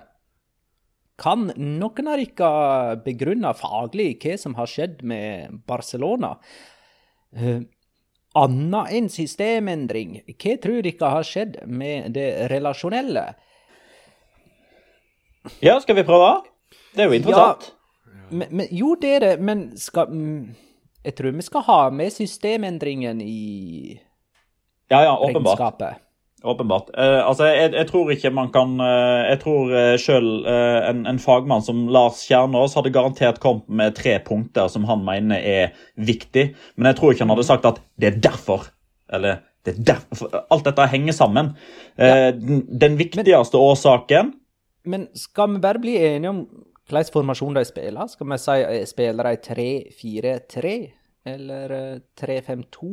Kan noen av dere begrunne faglig hva som har skjedd med Barcelona? Uh, Anna enn systemendring, hva tror dere har skjedd med det relasjonelle? Ja, skal vi prøve? Det er jo interessant. Ja, men, men, jo, det er det, men skal mm, Jeg tror vi skal ha med systemendringen i ja, ja, åpenbart. Åpenbart. Uh, altså, jeg, jeg, tror ikke man kan uh, Jeg tror uh, sjøl uh, en, en, fagmann som Lars Kjernås hadde garantert kommet med tre punkter som han mener er viktig, men jeg tror ikke han hadde sagt at det er derfor. Eller det er derfor. Alt dette henger sammen. Ja. Den, den, viktigste men, årsaken Men skal vi bare bli enige om hvilken formasjon de spiller? Skal vi si spiller de 3-4-3 eller 3-5-2?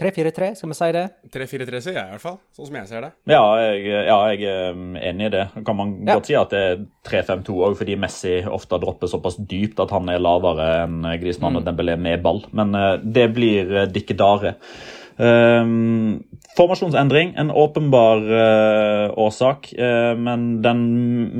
3-4-3, skal vi si det? 3-4-3 sier jeg i hvert fall, sånn som jeg ser det. Ja, jeg, ja, jeg er um, enig i det. Kan man ja. godt si at det er 3-5-2 òg, fordi Messi ofte dropper såpass dypt at han er lavere enn Griezmann mm. og Dembélé med ball. Men uh, det blir uh, dikkedare. Um, formasjonsendring, en åpenbar uh, årsak. Uh, men den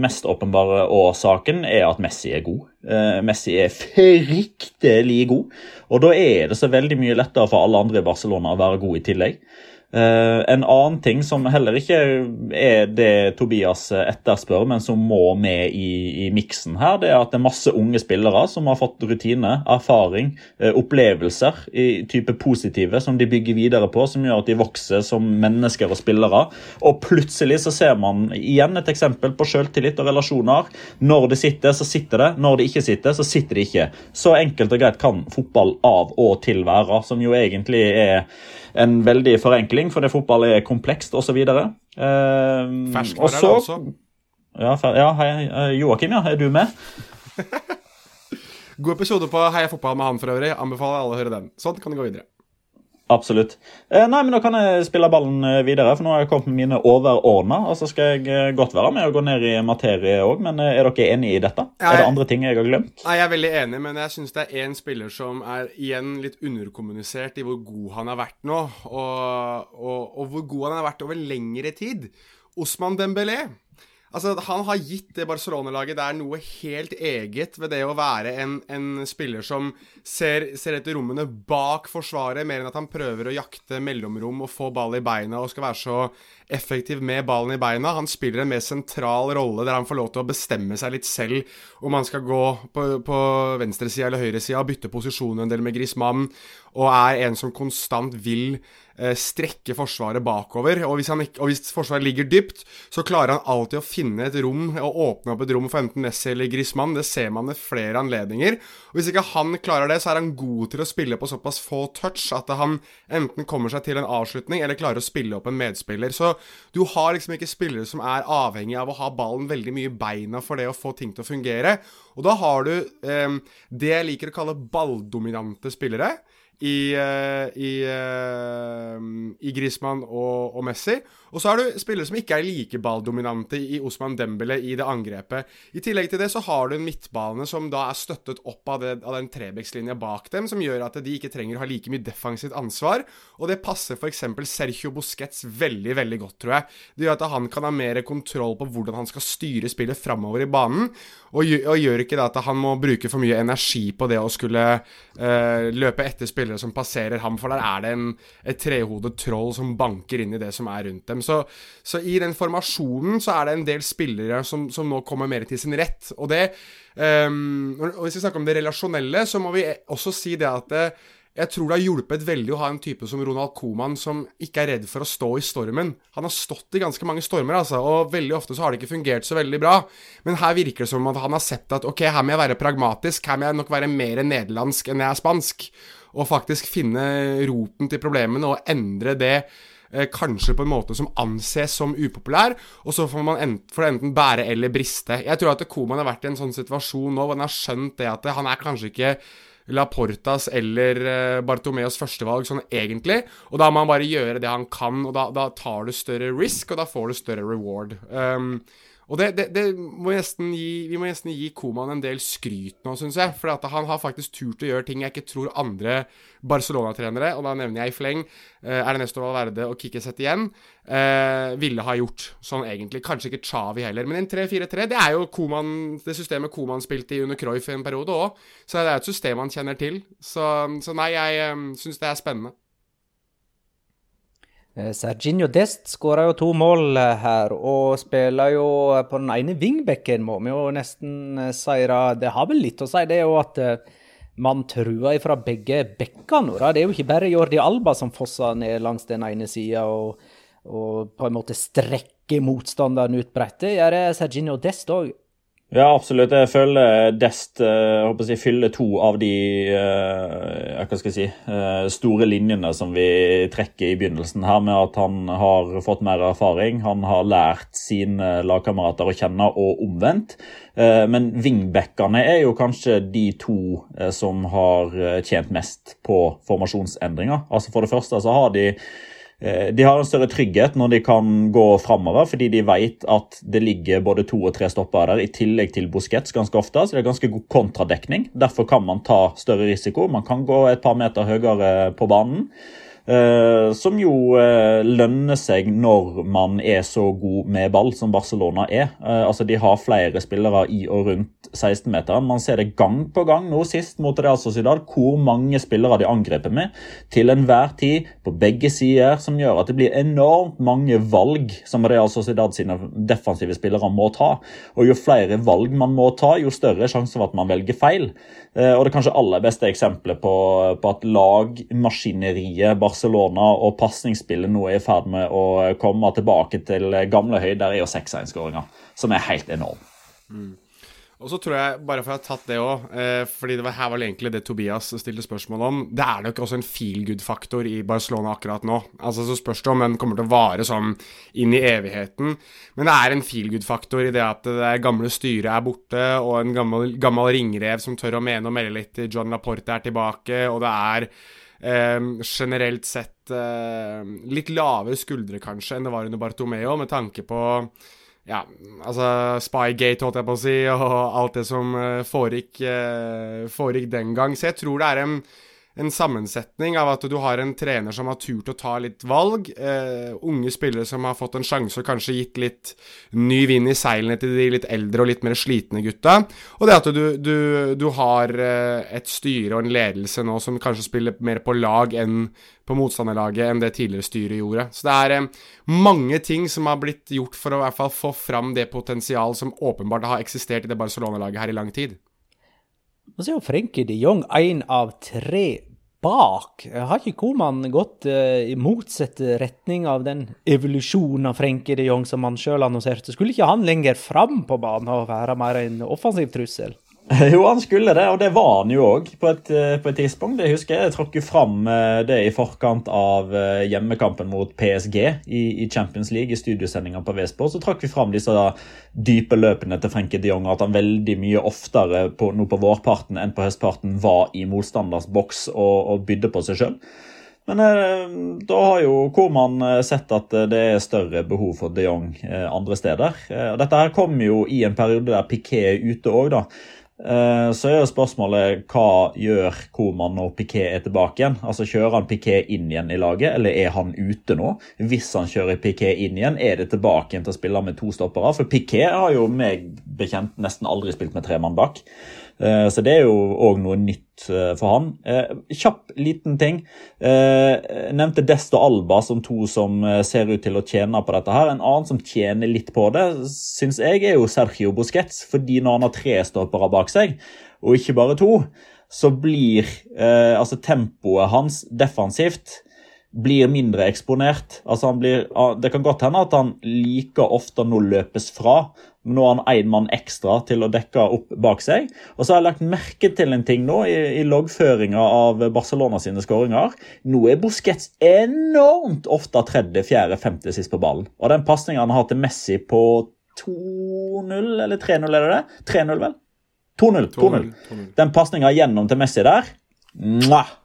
mest åpenbare årsaken er at Messi er god. Uh, Messi er fryktelig god. Og da er det så veldig mye lettere for alle andre i Barcelona å være god i tillegg. Uh, en annen ting som heller ikke er det Tobias etterspør, men som må med i, i miksen her, det er at det er masse unge spillere som har fått rutine, erfaring, uh, opplevelser i type positive som de bygger videre på, som gjør at de vokser som mennesker og spillere. Og plutselig så ser man igjen et eksempel på selvtillit og relasjoner. Når det sitter, så sitter det. Når det ikke sitter, så sitter det ikke. Så enkelt og greit kan fotball av og til være, som jo egentlig er en veldig forenkling, fordi fotball er komplekst osv. Eh, Ferskvare er det også. Ja, ja hei, Joakim, ja. Er du med? God episode på Heia fotball med han for øvrig. Anbefaler alle å høre den. Sånn kan det gå videre. Absolutt. Eh, nei, men Da kan jeg spille ballen eh, videre, for nå har jeg kommet med mine overordna. Og så skal jeg eh, godt være med å gå ned i materie òg, men er dere enig i dette? Nei, er det andre ting jeg har glemt? Nei, Jeg er veldig enig, men jeg syns det er én spiller som er igjen litt underkommunisert i hvor god han har vært nå, og, og, og hvor god han har vært over lengre tid. Osman Dembélé. Altså, Han har gitt det Barcelona-laget der noe helt eget ved det å være en, en spiller som ser, ser, etter rommene bak forsvaret, mer enn at han prøver å jakte mellomrom og få ball i beina og skal være så effektiv med ballen i beina. Han spiller en mer sentral rolle der han får lov til å bestemme seg litt selv om han skal gå på, på venstresida eller høyresida, bytte posisjon en del med Griezmann, og er en som konstant vil Eh, strekke Forsvaret bakover. Og hvis, ikke, og hvis, Forsvaret ligger dypt, så klarer han alltid å finne et rom og åpne opp et rom for enten Messi eller Griezmann. Det ser man ved flere anledninger. Og Hvis ikke han klarer det, så er han god til å spille på såpass få touch at han enten kommer seg til en avslutning eller klarer å spille opp en medspiller. Så du har liksom ikke spillere som er avhengig av å ha ballen veldig mye i beina for det å få ting til å fungere. Og da har du eh, det jeg liker å kalle balldominante spillere i, uh, i, uh, i Griezmann og, og, Messi. Og så har du spillere som ikke er like balldominante i Osman Dembele i det angrepet. I tillegg til det så har du en midtbane som da er støttet opp av, det, av den Trebekslinja bak dem, som gjør at de ikke trenger å ha like mye defensivt ansvar. Og det passer f.eks. Sergio Busquets veldig, veldig godt, tror jeg. Det gjør at han kan ha mer kontroll på hvordan han skal styre spillet framover i banen, og, og, gjør ikke at han må bruke for mye energi på det å skulle uh, løpe etter spillere som passerer ham, for der er det en, et trehodet troll som banker inn i det som er rundt dem. Så, så, i den formasjonen så er det en del spillere som, som nå kommer mer til sin rett. Og det um, og Hvis vi snakker om det relasjonelle, så må vi også si det at det, jeg tror det har hjulpet veldig å ha en type som Ronald Coman, som ikke er redd for å stå i stormen. Han har stått i ganske mange stormer, altså, og veldig ofte så har det ikke fungert så veldig bra. Men her virker det som at han har sett at ok, her må jeg være pragmatisk, her må jeg nok være mer nederlandsk enn jeg er spansk. Og faktisk finne roten til problemene og endre det eh, kanskje på en måte som anses som upopulær, og så får man ent, får enten bære eller briste. Jeg tror at Koman har vært i en sånn situasjon nå hvor han har skjønt det at han er kanskje ikke Laportas eller uh, Bartomeos førstevalg sånn egentlig, og da må han bare gjøre det han kan, og da, da tar du større risk, og da får du større reward. Um, Og det, det, det må gi, Vi må nesten gi Koman en del skryt nå, syns jeg. For han har faktisk turt å gjøre ting jeg ikke tror andre Barcelona-trenere, og da nevner jeg i fleng eh, Ernesto Valverde og Kikki igjen, eh, ville ha gjort sånn egentlig. Kanskje ikke Chavi heller. Men en 3-4-3, det er jo Koman, det systemet Koman spilte i under Cruyff i en periode òg. Så det er et system han kjenner til. Så, så nei, jeg um, syns det er spennende. Eh, Serginho Dest skåra jo to mål eh, her, og spiller jo på den ene vingbekken, må vi jo nesten eh, si. Det har vel litt å si, det er jo at man truer fra begge bekkene. Det er jo ikke bare Jordi Alba som fosser ned langs den ene sida og, og, på en måte strekker motstanderen ut brettet. Gjør Serginho Dest òg. Ja, absolutt. Jeg føler Dest jeg håper jeg, fyller to av de uh, hva skal jeg si, uh, store linjene som vi trekker i begynnelsen her, med at han har fått mer erfaring. Han har lært sine lagkamerater å kjenne, og omvendt. Men vingbekkene er jo kanskje de to som har tjent mest på formasjonsendringer. Altså For det første så har de Eh, de har en større trygghet når de kan gå framover, fordi de vet at det ligger både to og tre stoppere der, i tillegg til Busquets ganske ofte. Så det er ganske god kontradekning. Derfor kan man ta større risiko. Man kan gå et par meter høyere på banen. Uh, som jo uh, lønner seg når man er så god med ball som Barcelona er. Uh, altså De har flere spillere i og rundt 16-meteren. Man ser det gang på gang nå sist mot Real Sociedad, hvor mange spillere de angriper med til enhver tid på begge sider, som gjør at det blir enormt mange valg som Real Sociedad sine defensive spillere må ta. Og Jo flere valg man må ta, jo større sjanse for at man velger feil. og Det kanskje aller beste eksempelet på, på at lagmaskineriet Barcelona og pasningsspillet nå er i ferd med å komme tilbake til gamle høyder, er jo 6-1-skåringa, som er helt enorm. Mm. Og så tror jeg, bare for å ha tatt det òg, eh, fordi det var, her var egentlig det Tobias stilte spørsmål om Det er nok også en feel good-faktor i Barcelona akkurat nå. Altså Så spørs det om den kommer til å vare sånn inn i evigheten. Men det er en feel good-faktor i det at det gamle styret er borte, og en gammel, gammel ringrev som tør å mene og melde litt til John Laporte er tilbake, og det er generelt sett uh, litt lavere skuldre, kanskje, enn det var under Bartomeo, med tanke på ja, altså Spygate, holdt jeg på å si, og alt det som uh, foregikk, uh, foregikk den gang. Så jeg tror det er en en sammensetning av at du har en trener som har turt å ta litt valg. Uh, unge spillere som har fått en sjanse og kanskje gitt litt ny vind i seilene til de litt eldre og litt mer slitne gutta. Og det at du, du, du har uh, et styre og en ledelse nå som kanskje spiller mer på lag enn på motstanderlaget enn det tidligere styret gjorde. Så det er uh, mange ting som har blitt gjort for å i hvert fall få fram det potensial som åpenbart har eksistert i det Barcelona-laget her i lang tid. Og så er jo Frenkie de Jong én av tre bak. Har ikke Koman gått uh, i motsatt retning av den evolusjonen av Frenkie de Jong som han sjøl annonserte? Skulle ikke han lenger fram på banen og være mer en offensiv trussel? Jo, han skulle det, og det var han jo òg på, eh, på, et tidspunkt. Det husker jeg. Jeg trakk jo fram eh, det i forkant av eh, hjemmekampen mot PSG i, i Champions League i studiosendinga på V-sport. Så trakk vi fram disse da, dype løpene til Frenkie de Jong, at han veldig mye oftere på, nå på vårparten enn på høstparten var i motstanders boks og, og bydde på seg sjøl. Men da har jo Koman sett at det er større behov for de Jong andre steder. Dette her kom jo i en periode der Piquet er ute òg, da. Eh, så er jo spørsmålet hva gjør Koman når Piquet er tilbake igjen? Altså Kjører han Piquet inn igjen i laget, eller er han ute nå? Hvis han kjører Piquet inn igjen, er det tilbake igjen til å spille med to stoppere? For Piquet har jo meg bekjent nesten aldri spilt med tre mann bak. Eh, så det er jo òg noe nytt eh, for han. Eh, kjapp liten ting. Nevnte Desto Alba som to som ser ut til å tjene på dette. her. En annen som tjener litt på det, syns jeg er jo Sergio Busquets. Fordi når han har tre stoppere bak seg, og ikke bare to, så blir altså tempoet hans defensivt blir mindre eksponert. Altså blir, det kan godt hende at han like ofte nå løpes fra. Nå har han én mann ekstra til å dekke opp bak seg. Og så har jeg lagt merke til en ting nå i, i loggføringa av Barcelona sine skåringer. Nå er Busquets enormt ofte tredje, fjerde, femte sist på ballen. Og den pasninga han har til Messi på 2-0, eller 3-0, er det det? 3-0, vel? 2-0. Den pasninga gjennom til Messi der Mwah!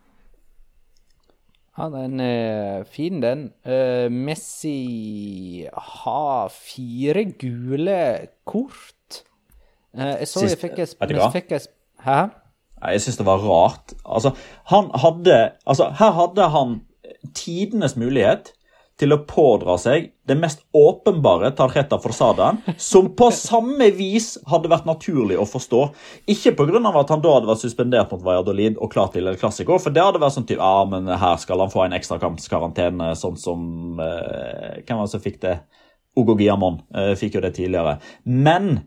Ja, den er fin, den. Uh, Messi har fire gule kort. Uh, jeg så Sist, jeg fikk et Hæ? Jeg syns det var rart. Altså, han hadde Altså, her hadde han tidenes mulighet til å pådra seg det mest åpenbare Tarjeta Forsadaen, som på samme vis hadde vært naturlig å forstå. Ikke pga. at han da hadde vært suspendert mot Valladolid og klar til El Clásico, for det hadde vært sånn typ, ja, men her skal han få en ekstrakampskarantene, sånn som eh, Hvem var det som fikk det? Ogo Giamon eh, fikk jo det tidligere. Men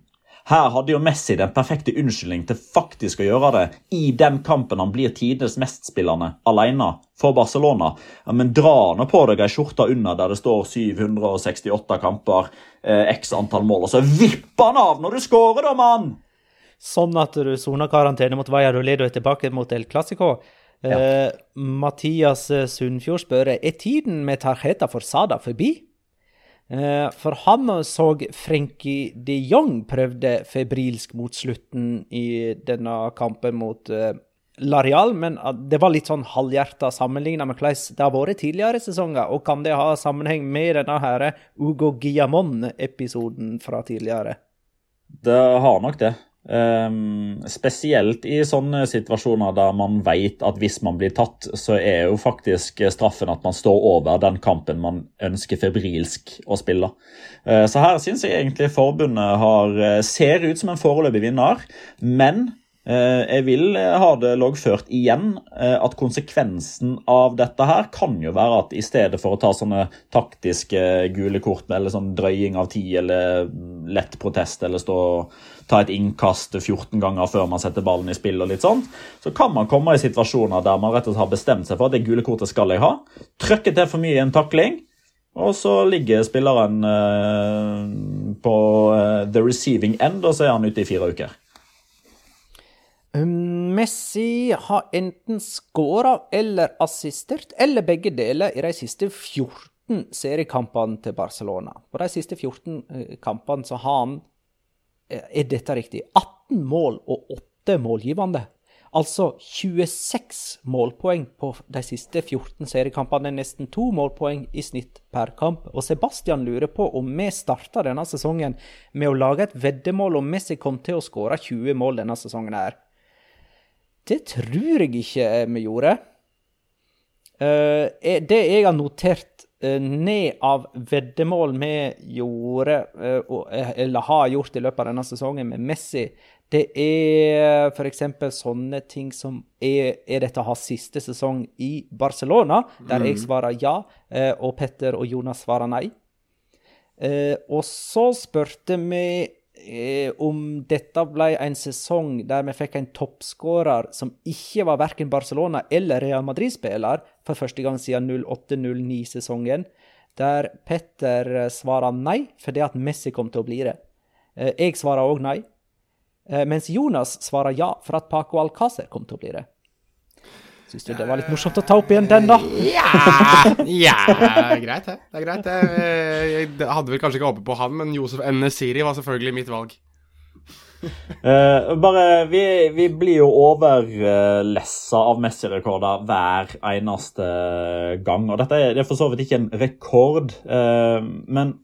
her hadde jo Messi den perfekte unnskyldning til faktisk å gjøre det i den kampen han blir tidenes mestspillende alene for Barcelona. Ja, men dra nå på deg ei skjorte under der det står 768 kamper, eh, x antall mål, og så vipp han av når du scorer, da, mann! Sånn at du soner karantene mot Valladolid og er tilbake mot El Clásico. Eh, Mathias Sundfjord spør er tiden med Tarjeta for Sada forbi. Eh, for han så Frenkie de Jong prøvde febrilsk mot slutten i denne kampen mot Lareal, men det var litt sånn halvhjerta sammenligna med hvordan det har vært tidligere sesonger. Og kan det ha sammenheng med denne her Ugo Guillamon-episoden fra tidligere? Det har nok det. Ehm, spesielt i sånne situasjoner der man vet at hvis man blir tatt, så er jo faktisk straffen at man står over den kampen man ønsker febrilsk å spille. Uh, så her syns jeg egentlig forbundet har, eh, ser ut som en foreløpig vinner, men jeg vil ha det loggført igjen at konsekvensen av dette her kan jo være at i stedet for å ta sånne taktiske gule kort eller sånn drøying av tid eller lett protest eller stå ta et innkast 14 ganger før man setter ballen i spill, og litt sånt, så kan man komme i situasjoner der man rett og slett har bestemt seg for at det gule kortet skal jeg ha. Trykke til for mye i en takling, og så ligger spilleren eh, på eh, the receiving end, og så er han ute i fire uker. Messi har enten skåra eller assistert, eller begge deler, i de siste 14 seriekampene til Barcelona. På de siste 14 eh, kampene så har han er dette riktig? 18 mål og 8 målgivende. Altså 26 målpoeng på de siste 14 seriekampene. Nesten to målpoeng i snitt per kamp. Og Sebastian lurer på om vi starta denne sesongen med å lage et veddemål om Messi kom til å skåre 20 mål denne sesongen her. Det tror jeg ikke vi gjorde. Uh, det jeg har notert ned av veddemål vi gjorde, eller har gjort i løpet av denne sesongen med Messi, det er f.eks. sånne ting som er, er dette å ha siste sesong i Barcelona, der mm. jeg svarer ja, og Petter og Jonas svarer nei. og så spurte vi eh, om dette ble en sesong der vi fikk en toppskårer som ikke var verken Barcelona eller Real Madrid-spiller, for første gang siden 08-09-sesongen, der Petter svarer nei fordi at Messi kom til å bli det. Eh, jeg svarer òg nei, eh, mens Jonas svarer ja for at Paco Alcácer kom til å bli det. Syns du det var litt morsomt å ta opp igjen den, da? Ja, ja greit det. Det er greit, det. Jeg hadde vel kanskje ikke håpet på han, men Josef Nesiri var selvfølgelig mitt valg. Uh, bare, vi, vi, blir jo overlessa av Messi-rekorder hver eneste gang. Og dette er, det er for så vidt ikke en rekord, uh, men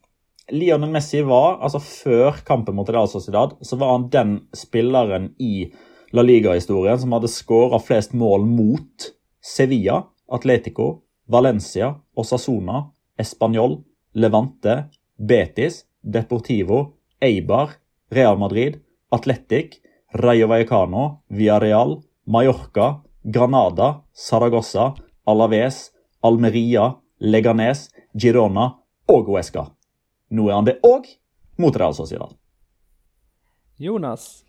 Lionel Messi var, altså før kampen mot Real Sociedad, så var han den spilleren i La Liga-historien som hadde skåra flest mål mot Sevilla, Atletico, Valencia, Osasona, Español, Levante, Betis, Deportivo, Eibar, Real Madrid, Atletic, Rayo Vallecano, Villarreal, Mallorca, Granada, Saragossa, Alaves, Almeria, Leganes, Girona og Huesca. Nå er han det òg mot Real Sociedad. Jonas,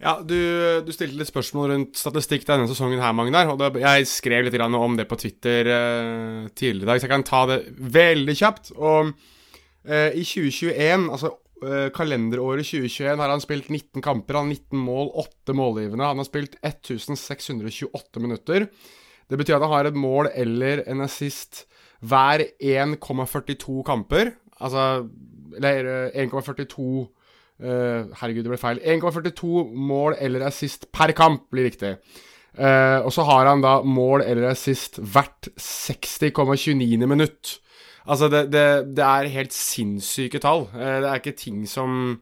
ja, du, du, stilte litt spørsmål rundt statistikk denne sesongen her, Magnar. Og det, jeg skrev litt om det på Twitter uh, tidligere i dag, så jeg kan ta det veldig kjapt. Og uh, i 2021, altså uh, kalenderåret 2021, har han spilt 19 kamper. Han har 19 mål, 8 målgivende. Han har spilt 1628 minutter. Det betyr at han har et mål eller en assist hver 1,42 kamper. Altså Eller 1,42 Uh, herregud, det ble feil. 1,42 mål eller assist per kamp blir riktig. Uh, og så har han da mål eller assist hvert 60,29. minutt. Altså, det, det, det, er helt sinnssyke tall. Uh, det er ikke ting som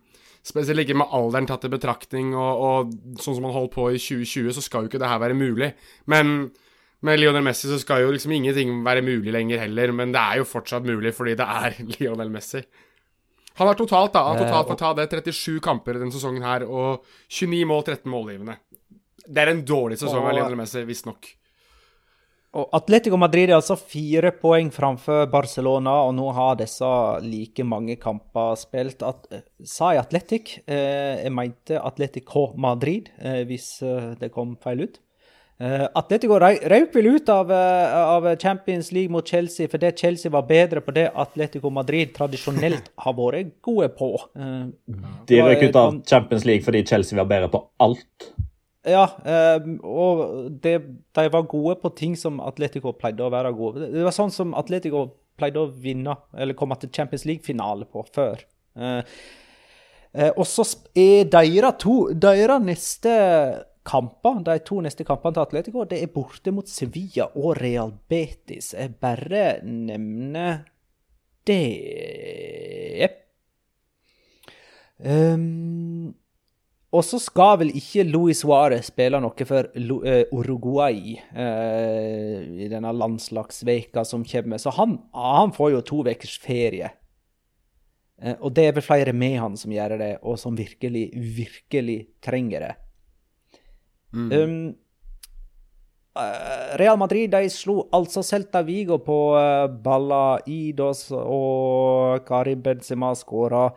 Spesielt ikke med alderen tatt i betraktning, og, og, sånn som han holdt på i 2020, så skal jo ikke det her være mulig. Men med Lionel Messi så skal jo liksom ingenting være mulig lenger heller, men det er jo fortsatt mulig fordi det er Lionel Messi. Han har totalt da, han har totalt fått ta det 37 kamper denne sesongen her, og 29 mål, 13 målgivende. Det er en dårlig sesong av Lionel Messi, visstnok. Og Atletico Madrid er altså fire poeng framfor Barcelona, og nå har disse like mange kamper spilt. At, eh, sa jeg Atletic? Eh, jeg mente Atletico Madrid, eh, hvis eh, det kom feil ut. Eh, Atletico røyk vel ut av, eh, av, Champions League mot Chelsea fordi Chelsea var bedre på det Atletico Madrid tradisjonelt har vært gode på. De røyk ut av Champions League fordi Chelsea var bedre på alt? Ja, eh, og det, de var gode på ting som Atletico pleide å være gode Det var sånn som Atletico pleide å vinne, eller komme til Champions League-finale på før. Eh, eh, og så er deres to Deres neste kamper, de to neste kampene til Atletico, det er borte mot Sevilla og Real Betis. Jeg bare nevner det. Um, og så skal vel ikke Luis Suárez spille noe for uh, Uruguay uh, i denne landslagsveka som kommer. Så han, han får jo to ukers ferie. Uh, og det er vel flere med han som gjør det, og som virkelig, virkelig trenger det. Mm. Um, Real Madrid de slo altså Celta Vigo på Balla Idos, og Karim Benzema skåra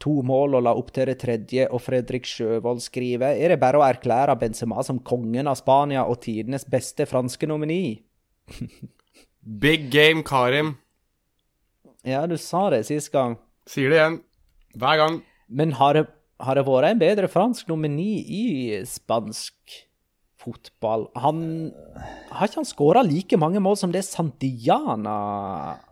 to mål og la opp til det tredje, og Fredrik Sjøvold skriver er det bare å erklære Benzema som kongen av Spania og tidenes beste franske nomini. Big game, Karim. Ja, du sa det sist gang. Sier det igjen. Hver gang. Men har det, har det vært en bedre fransk nomini i spansk fotball? Han Har ikke han skåra like mange mål som det Santiana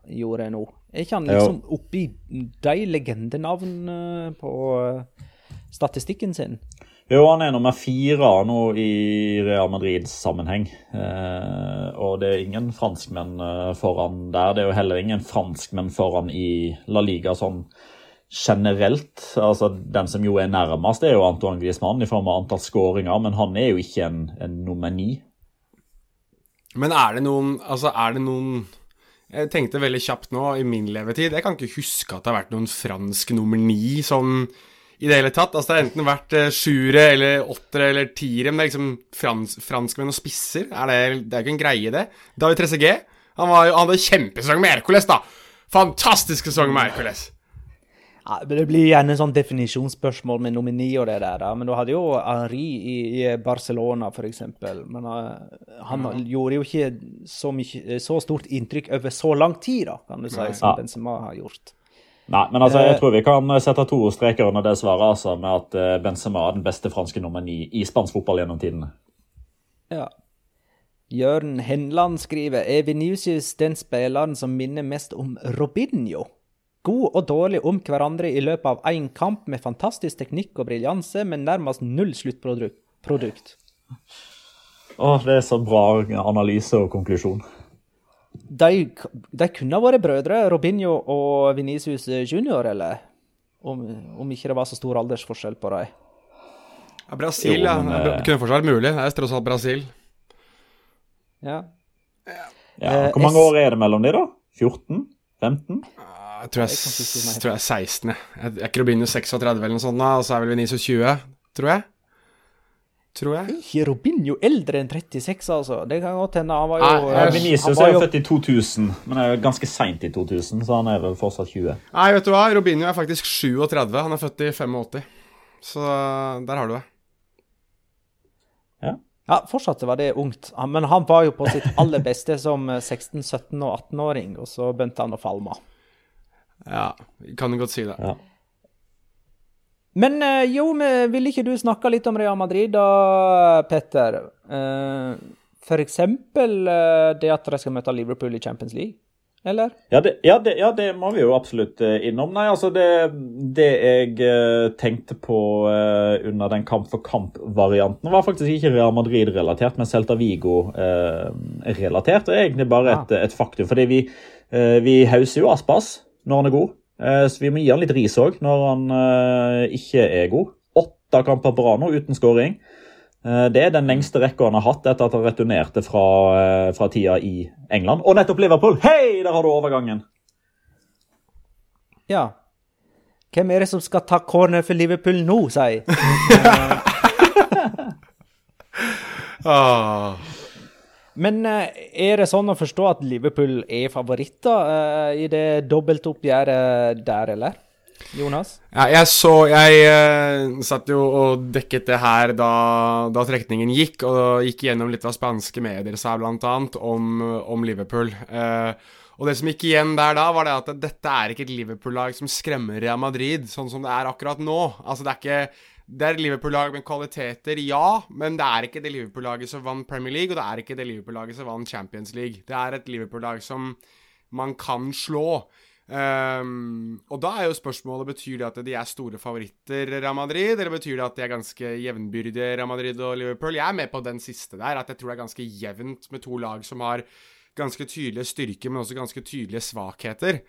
gjorde nå? Er ikke han liksom oppi de legendenavnene på eh, statistikken sin? Jo, han er nummer fire nå i Real Madrids sammenheng. Eh, og det er ingen franskmenn eh, foran der. Det er jo heller ingen franskmenn foran i La Liga sånn generelt. Altså, Den som jo er nærmest, er jo Antoine Griezmann i form av antall skåringer, men han er jo ikke en, en nummer ni. Men er det noen Altså, er det noen jeg tenkte veldig kjapt nå, i min levetid Jeg kan ikke huske at det har vært noen fransk nummer ni sånn i det hele tatt. Altså Det har enten vært uh, sjuere eller åttere eller tiere, men det er liksom frans, franskmenn og spisser. Er det, det er jo ikke en greie, det. David Tressegé, han, var, han hadde kjempesesong med Hercules, da. Fantastisk sesong med Hercules. Ja, det blir gjerne sånn definisjonsspørsmål med nomini og det der. Da. Men du hadde jo Henri i, i Barcelona, f.eks. Men uh, han mm. gjorde jo ikke så, mye, så, stort inntrykk over så lang tid, da, kan du si, som ja. Benzema har gjort. Nei, men altså, jeg eh. tror vi kan sette to streker under det svaret, altså, med at eh, Benzema er den beste franske nummer ni i spansk fotball gjennom tidene. Ja. Jørn Henland skriver er Vinicius den spilleren som minner mest om Robinho? God og dårlig om hverandre i løpet av én kamp med fantastisk teknikk og briljanse, men nærmest null sluttprodukt. Å, det er så bra analyse og konklusjon. De, de kunne vært brødre, Robinho og Venicius junior, eller? Om, om, ikke det var så stor aldersforskjell på dem. Ja, Brasil, jo, men, ja. Det kunne fortsatt vært mulig. Det er tross alt Brasil. Ja. ja. Hvor mange år er det mellom de, da? 14? 15? Jeg tror jeg, jeg, tror jeg er 16. Jeg, jeg er ikke Robinho 36 eller noe sånt, da, og så er vel Venezia 20, tror jeg. Tror jeg. Ikke Robinho eldre enn 36, altså. Det kan godt hende. Han var jo Nei, Venezio er jo født i 2000, men er jo ganske seint i 2000, så han er vel fortsatt 20. Nei, vet du hva, Robinho er faktisk 37. Han er født i 85. Så der har du det. Ja. Ja, fortsatt var det ungt. Men han var jo på sitt aller beste som 16-, 17- og 18-åring, og så begynte han å falme. Ja, kan du godt si det. Ja. Men eh, jo, vil ikke du snakke litt om Real Madrid da, Petter? Eh, for eksempel eh, det at de skal møte Liverpool i Champions League. eller? Ja det, ja, det, ja, det må vi jo absolutt innom. Nei, altså det, det jeg tenkte på under den kamp for kamp-varianten, var faktisk ikke Real Madrid-relatert, men Celta Vigo-relatert. Det er egentlig bare et, et, faktum. Fordi vi, vi hauser jo Aspas når han er god, så vi må gi han litt ris òg når han ikke er god. Åtte kamper på rad nå uten skåring. Eh, det er den lengste rekka han har hatt etter at han returnerte fra, eh, fra tida i England. Og nettopp Liverpool! Hei, der har du overgangen! Ja. Hvem er det som skal ta corner for Liverpool nå, sier jeg? ah. Men eh, er det sånn å forstå at Liverpool er favoritter i det dobbeltoppgjøret der, eller? Jonas? Ja, jeg så Jeg uh, satt jo og dekket det her da, da trekningen gikk, og gikk gjennom litt av spanske medier sa, blant annet, om, om Liverpool. Uh, og det som gikk igjen der da, var det at dette er ikke et Liverpool-lag som skremmer Real Madrid, sånn som det er akkurat nå. Altså, det er ikke det er Liverpool-lag med kvaliteter, ja, men det er ikke det Liverpool-laget som vant Premier League, og det er ikke det Liverpool-laget som vant Champions League. Det er et Liverpool-lag som man kan slå. Um, og da er jo spørsmålet betyr det at de er store favoritter, Real Madrid, eller betyr det at de er ganske jevnbyrdige, Real Madrid og Liverpool? Jeg er med på den siste der, at jeg tror det er ganske jevnt med to lag som har ganske tydelige styrker, men også ganske tydelige svakheter.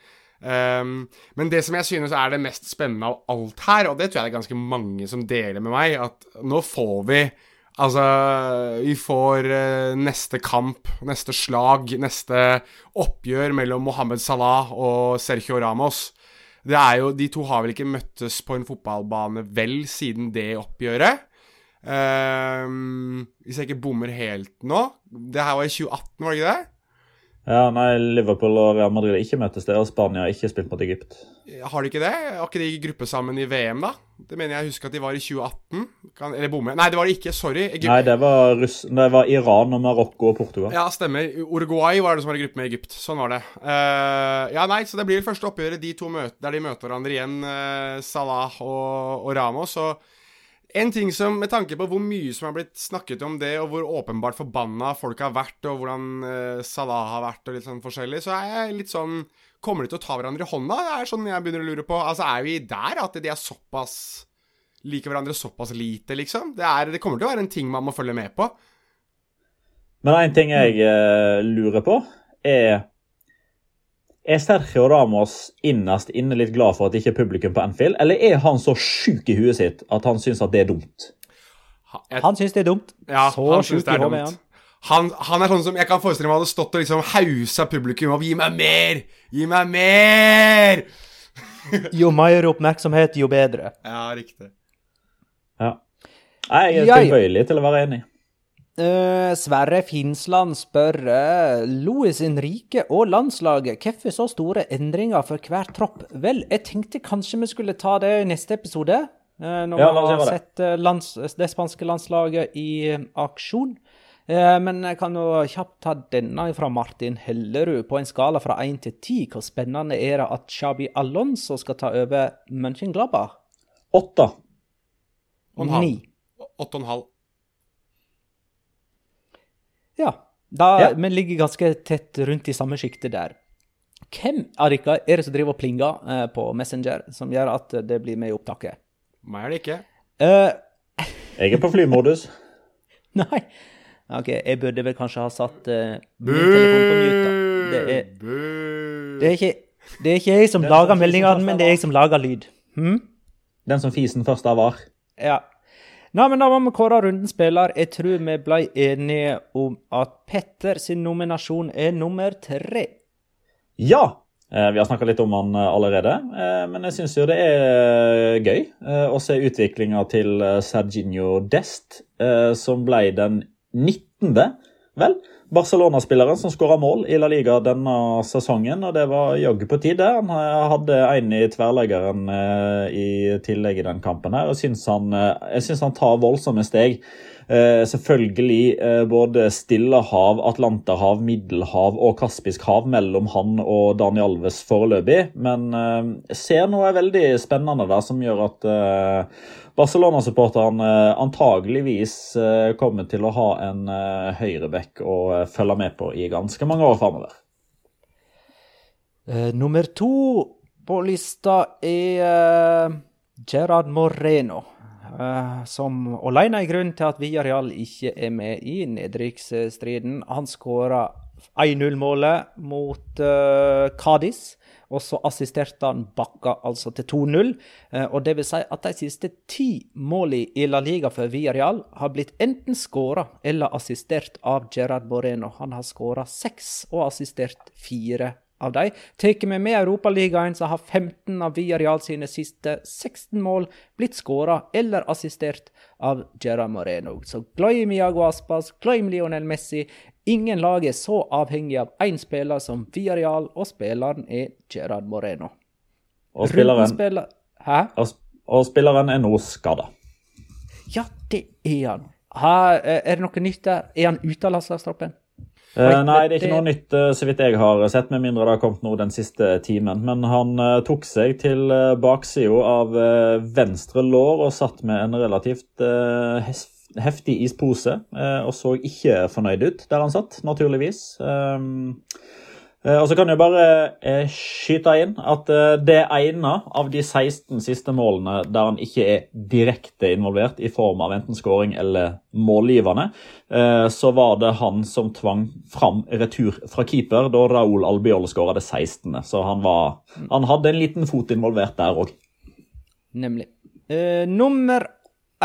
Um, men det som jeg synes er det mest spennende av alt her, og det tror jeg det er ganske mange som deler med meg, at nå får vi Altså, vi får uh, neste kamp, neste slag, neste oppgjør mellom Mohammed Salah og Sergio Ramos. Det er jo, De to har vel ikke møttes på en fotballbane vel siden det oppgjøret. Um, hvis jeg ikke bommer helt nå. Det her var i 2018, var det ikke det? Ja, nei, Liverpool og Real Madrid har ikke møttes der, og Spania har ikke spilt mot Egypt. Har de ikke det? Har ikke de gruppe sammen i VM, da? Det mener jeg husker at de var i 2018. Kan, eller bomme. Nei, det var de ikke. Sorry. Egypt. Nei, det var, Russ, det var, Iran og Marokko og Portugal. Ja, stemmer. Uruguay var det som var i gruppe med Egypt. Sånn var det. Uh, ja, nei, så det blir det første oppgjøret de to møter, der de møter hverandre igjen, uh, Salah og, og Ramos. og en ting som, Med tanke på hvor mye som har blitt snakket om det, og hvor åpenbart forbanna folk har vært, og hvordan uh, Salah har vært, og litt sånn forskjellig, så er jeg litt sånn Kommer de til å ta hverandre i hånda? Det er sånn jeg begynner å lure på. Altså, Er vi der at de er såpass Liker hverandre såpass lite, liksom? Det, er, det kommer til å være en ting man må følge med på. Men en ting jeg uh, lurer på, er er Sergio Ramos innerst inne litt glad for at det ikke er publikum på Anfield, eller er han så sjuk i huet sitt at han syns at det er dumt? Han syns det er dumt. Ja, så han i det er dumt. Han, han, er sånn som jeg kan forestille meg hadde stått og liksom hausa publikum opp. 'Gi meg mer! Gi meg mer!' jo mer oppmerksomhet, jo bedre. Ja, riktig. Ja. Jeg er tilbøyelig til å være enig. Uh, Sverre Finsland spør uh, Louis Henrique og landslaget hvorfor så store endringer for hver tropp? Vel, jeg tenkte kanskje vi skulle ta det i neste episode. Uh, når ja, vi har sett lands, det spanske landslaget i aksjon. men jeg kan jo kjapt ta denne fra Martin Hellerud. På en skala fra 1 til 10, hvor spennende er det at Xabi Alonso skal ta over Mönchengladbach? Åtte. Ni. Åtte og en halv. Ja. Da, ja. Men ligger ganske tett rundt i samme sjiktet der. Hvem av dere er det som driver og plinger eh, på Messenger, som gjør at det blir med i opptaket? Meg er det ikke. Uh, jeg er på flymodus. Nei. OK, jeg burde vel kanskje ha satt uh, min telefon på mute. Det er, det er, ikke, det er ikke jeg som lager meldingene, men det er jeg som lager lyd. Hmm? Den som fisen først av var. Ja. Nei, men Da må vi kåre runden spiller. Jeg tror vi ble enige om at Petter sin nominasjon er nummer tre. Ja! Eh, vi har snakka litt om han eh, allerede, eh, men jeg syns jo det er gøy å se utviklinga til Serginho Dest, som ble den 19. vel? Barcelona-spilleren som skåra mål i La Liga denne sesongen. og Det var jaggu på tide. Han hadde en i tverrleggeren eh, i tillegg i den kampen. her, og syns han, eh, Jeg syns han tar voldsomme steg. Eh, selvfølgelig eh, både Stillehav, Atlanterhav, Middelhav og Kaspisk hav mellom han og Daniel Alves foreløpig. Men eh, ser noe veldig spennende der som gjør at eh, Barcelona-supporteren eh, antageligvis eh, kommer til å ha en eh, høyreback å følge med på i ganske mange år framover. Nummer to på lista er Gerard Moreno. Som alene er grunnen til at Villarreal ikke er med i nedrykksstriden. Han skåra 1-0-målet mot Cádiz. Og så assisterte han Bakka altså til 2-0. Uh, og det vil si at de siste ti målene i La Liga for Villarreal har blitt enten skåra eller assistert av Gerard Moreno. Han har skåra seks og assistert fire av dem. Tar vi med Europaligaen, så har 15 av Villarreal sine siste 16 mål blitt skåra eller assistert av Gerard Moreno. Så glem Iago Aspas, glem Lionel Messi. Ingen lag er så avhengig av én spiller som Viareal, og spilleren er Gerard Moreno. Og spilleren, spiller... Og, og spilleren er nå skada. Ja, det er han. Ha, er det noe nytt der? Er han ute av landslagstroppen? Uh, nei, det er ikke noe nytt uh, så vidt jeg har sett, med mindre det har kommet noe den siste timen. Men han uh, tok seg til uh, baksida av venstre lår og satt med en relativt heftig ispose. og så ikke fornøyd ut der han satt, naturligvis. Um, Eh, og så kan jeg bare eh, skyte inn at eh, det ene av de 16 siste målene der han ikke er direkte involvert i form av enten skåring eller målgivende, så var det han som tvang fram retur fra keeper da Raúl Albiol skåra det 16. Så han, var, han hadde en liten fot involvert der òg. Nemlig. Uh, nummer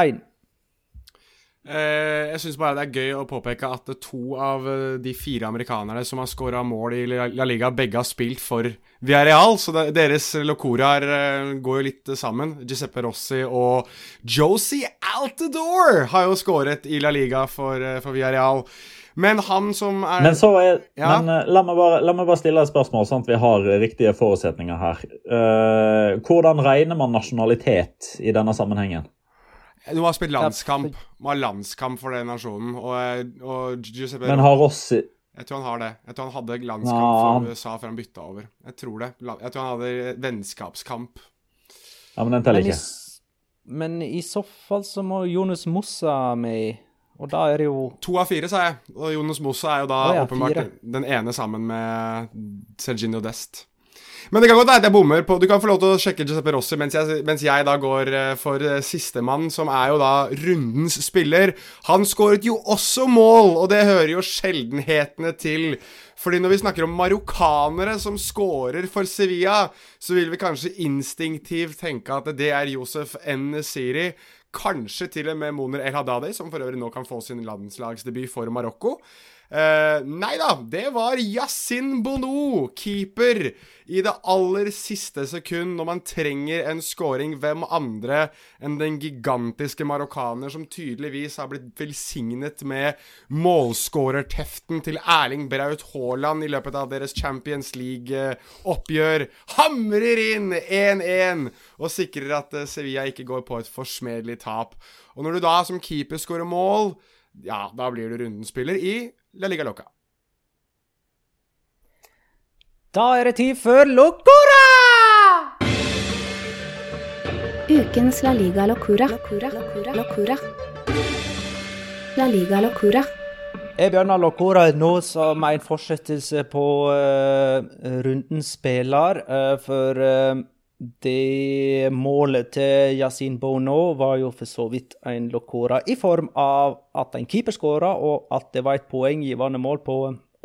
én. Eh, jeg syns bare det er gøy å påpeke at to av eh, de fire amerikanerne som har skåra mål i La Liga, begge har spilt for Villarreal, så deres locoraer eh, går jo litt sammen. Giuseppe Rossi og Josie Altador har jo skåret i La Liga for, for Villarreal. Men han som er Men, er, ja. men la, meg bare, la, meg bare, stille et spørsmål, sånn at vi har riktige forutsetninger her. Uh, hvordan regner man nasjonalitet i denne sammenhengen? Du har spilt landskamp. Må ha landskamp for den nasjonen. Og, og Giuseppe Men har Rossi Jeg tror han har det. Jeg tror han hadde landskamp ja. for USA før han bytta over. Jeg tror det. Jeg tror han hadde vennskapskamp. Ja, Men den teller ikke. Men i så fall så må Jonas Mossa med og da er det jo To av fire, sa jeg. Og Jonas Mossa er jo da oh, ja, åpenbart fire. den ene sammen med Serginio Dest. Men det kan godt være at jeg bommer på Du kan få lov til å sjekke Giuseppe Rossi mens jeg, mens jeg da går eh, for eh, sistemann, som er jo da rundens spiller. Han skåret jo også mål, og det hører jo sjeldenhetene til. Fordi når vi snakker om marokkanere som scorer for Sevilla, så vil vi kanskje instinktivt tenke at det er Josef N. Siri. Kanskje til og med Moner El Haddadi, som for øvrig nå kan få sin landslagsdebut for Marokko. Uh, nei da, det var Yasin Bono, keeper, i det aller siste sekund når man trenger en scoring. Hvem andre enn den gigantiske marokkaner som tydeligvis har blitt velsignet med målskårerteften til Erling Braut Haaland i løpet av deres Champions League-oppgjør. Hamrer inn 1-1 og sikrer at eh, Sevilla ikke går på et forsmedelig tap. Og når du da som keeper skårer mål, ja, da blir du rundenspiller i La Liga Loca. Da er det tid for Locora! Ukens La Liga Locura. Locura. Locura. La Liga Locura. Jeg begynner Locora nå som en fortsettelse på uh, rundens spiller. Uh, for uh, det målet til Yasin Bono var jo for så vidt en lokora i form av at en keeper skåra, og at det var et poenggivende mål på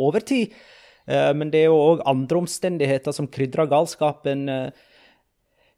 overtid. Eh, men det er jo òg andre omstendigheter som krydrer galskapen eh,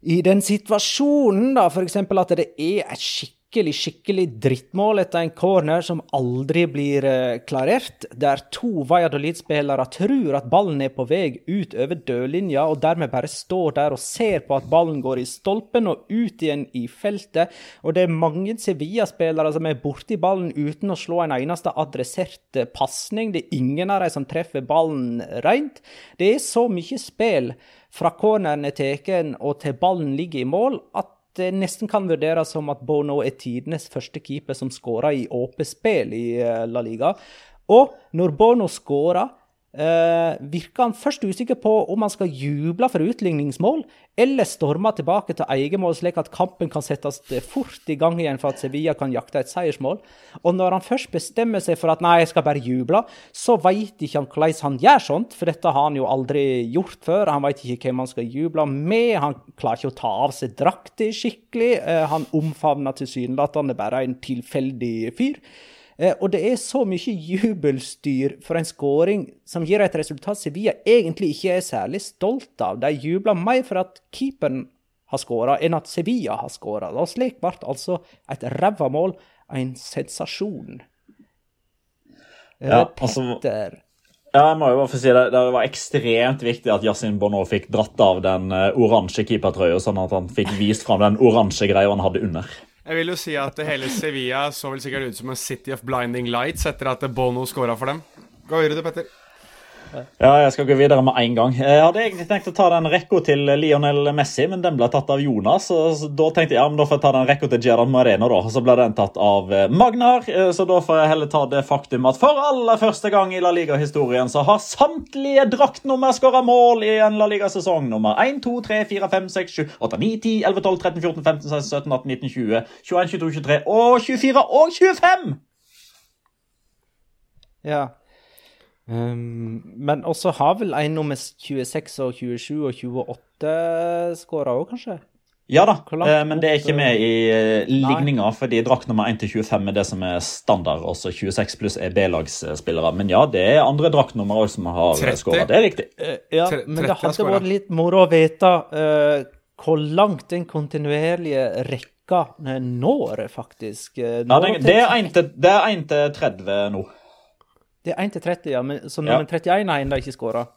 i den situasjonen. da, F.eks. at det er et skikkelig skikkelig skikkelig drittmål etter en corner som aldri blir uh, klarert, der to Valladolid-spillere tror at ballen er på vei ut over dørlinja, og dermed bare står der og ser på at ballen går i stolpen og ut igjen i feltet. Og det er mange Sevilla-spillere som er borti ballen uten å slå en eneste adressert pasning. Det er ingen av dem som treffer ballen rent. Det er så mye spill fra corneren er tatt og til ballen ligger i mål, at det nesten kan vurderes som at Bono er tidenes første keeper som skårer i åpent spill i eh, La Liga. Og når Bono skårer, Uh, virker han først usikker på om han skal juble for utligningsmål, eller storme tilbake til eget mål, slik at kampen kan settes fort i gang igjen for at Sevilla kan jakte et seiersmål. Og når han først bestemmer seg for at nei, jeg skal bare juble, så veit ikke han hvordan han gjør sånt, for dette har han jo aldri gjort før. Han veit ikke hvem han skal juble med, han klarer ikke å ta av seg drakta skikkelig. eh, han omfavner tilsynelatende bare en tilfeldig fyr. Eh, og det er så mye jubelstyr for en skåring som gir et resultat Sevilla egentlig ikke er særlig stolt av. De jubler mer for at keeperen har skåra, enn at Sevilla har skåra. Og slik ble altså et ræva mål en sensasjon. Ja, altså, Petter. Ja, jeg må jo bare si det. det var ekstremt viktig at Yasin Bono fikk dratt av den uh, oransje keepertrøya, sånn at han fikk vist fram den oransje greia han hadde under. Jeg vil jo si at hele Sevilla så vel sikkert ut som en City of Blinding Lights etter at Bono scora for dem. Gå videre, Petter. Ja, jeg skal gå videre med en gang. Jeg hadde egentlig tenkt å ta den rekka til Lionel Messi, men den ble tatt av Jonas. Så da tenkte jeg ja, men da får jeg ta den rekka til Gerard Mareno, da. Så ble den tatt av eh, Magnar. Eh, så da får jeg heller ta det faktum at for aller første gang i La Liga-historien så har samtlige draktnummer skåra mål i en La Liga-sesong. Nummer 1, 2, 3, 4, 5, 6, 7, 8, 9, 10, 11, 12, 13, 14, 15, 16, 17, 18, 19, 20, 21, 22, 23 og 24 og 25! Ja. Um, men også har vel en nummer 26 og 27 og 28 skåra òg, kanskje? Ja da, eh, men det er ikke med i eh, ligninga, fordi drakt nummer 1 til 25 er det som er standard. Også 26 pluss er B-lagsspillere. Men ja, det er andre draktnummer òg som har skåra. Det er riktig. Uh, ja, men det hadde vært litt moro å vite uh, hvor langt den kontinuerlige rekka når, faktisk. Når ja, det, det er 1 til 30 nå. Det er 1 til 30, ja. Men, så nummer ja. 31 har ennå ikke skåra.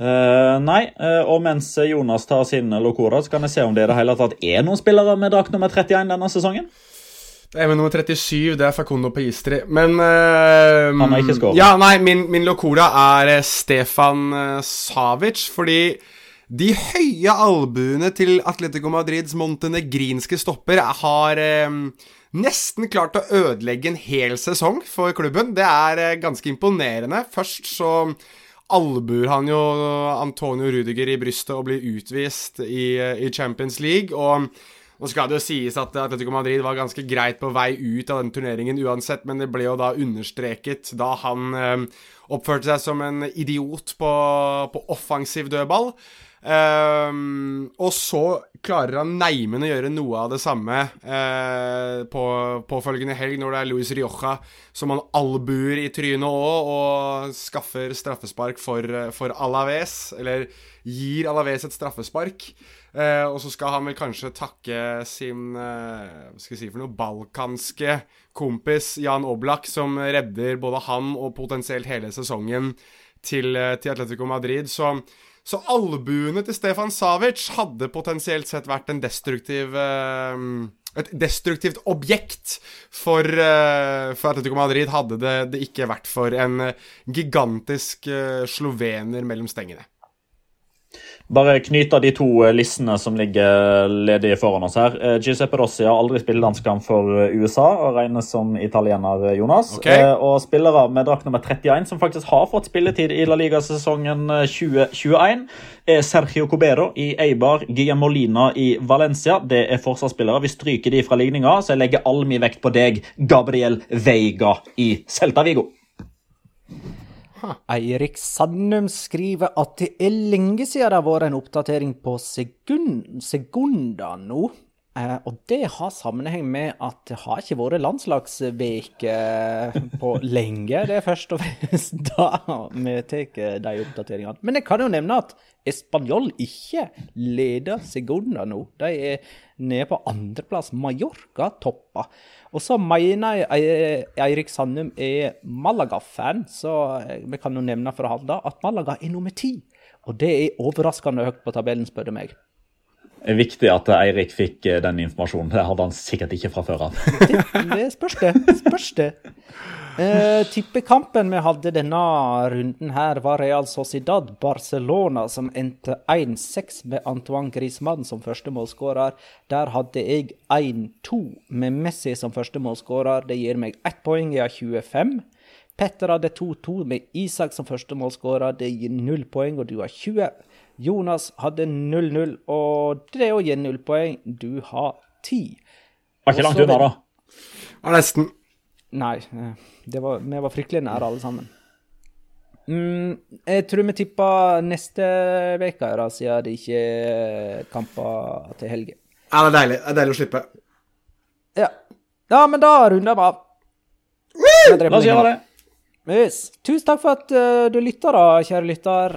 Uh, eh, nei, uh, og mens Jonas tar sin lokora, så kan jeg se om det i det hele tatt er noen spillere med drakt nummer 31 denne sesongen. Det er med nummer 37, det er Facundo Pistri. Men uh, Han har ikke skåret. Ja, nei, min, min Locora er Stefan Savic, fordi de høye albuene til Atletico Madrids montenegrinske stopper har nesten klart å ødelegge en hel sesong for klubben. Det er eh, ganske imponerende. Først så albuer han jo Antonio Rudiger i brystet og blir utvist i, eh, i Champions League. og nå skal det jo sies at Atletico Madrid var ganske greit på vei ut av den turneringen uansett, men det ble jo da understreket da han eh, oppførte seg som en idiot på, på offensiv dødball. Um, og så klarer han neimen å gjøre noe av det samme uh, på påfølgende helg, når det er Luis Rioja som han albuer i trynet òg, og skaffer straffespark for, for Alaves. Eller gir Alaves et straffespark. Uh, og så skal han vel kanskje takke sin uh, hva skal jeg si for noe balkanske kompis Jan Oblak, som redder både han og potensielt hele sesongen til, til Atletico Madrid. Så så albuene til Stefan Savic hadde potensielt sett vært destruktiv uh, et destruktivt objekt for, uh, for Atletico Madrid, hadde det, det, ikke vært for en gigantisk uh, slovener mellom stengene. Bare knyte de to eh, listene som ligger ledige foran oss her. Eh, Giuseppe Rossi har aldri spilt landskamp for eh, USA og regnes som italiener, Jonas. Okay. Og spillere med drakt nummer 31 som faktisk har fått spilletid i La Liga-sesongen 2021, er Sergio Cobero i Eibar, Guillermo Molina i Valencia. Det er forsvarsspillere. Vi stryker de fra ligninga, så jeg legger all min vekt på deg, Gabriel Veiga i Celta Vigo. Eirik Sandum skriver at det er lenge siden det har vært en oppdatering på sekund, sekunder nå. Eh, og det har sammenheng med at det har ikke vært landslagsveke på lenge. Det er først og fremst da vi tar de oppdateringene. Men jeg kan jo nevne at Español ikke leder Segunda nå. De er nede på andreplass. Mallorca toppa. Og så mener jeg Eirik Sandum er Malaga-fan, så vi kan jo nevne for han da at Malaga er nummer ti. Og det er overraskende høyt på tabellen, spør du meg. Det er viktig at Eirik fikk eh, den informasjonen. Det hadde han sikkert ikke fra før av. det, spørs det. Spørs det. Eh, tippekampen vi hadde denne runden her, var Real Sociedad Barcelona, som endte 1-6 med Antoine Griezmann som førstemålsskårer. Der hadde jeg 1-2 med Messi som førstemålsskårer. Det gir meg ett poeng, jeg har 25. Petter hadde 2-2 med Isak som førstemålsskårer. Det gir null poeng, og du har 20. Jonas hadde 0-0, og det òg gir null poeng. Du har 10. Var ikke langt unna, da. Ja, nesten. Nei, eh, det var, vi var fryktelig nære alle sammen. Mm, jeg tror vi tipper neste uke, siden det ikke er kamper til helga. Ja, det er deilig. Det er deilig å slippe. Ja. ja, men da runder vi av. La oss gjøre det. Yes. Tusen takk for at uh, du lytta, da, kjære lytter.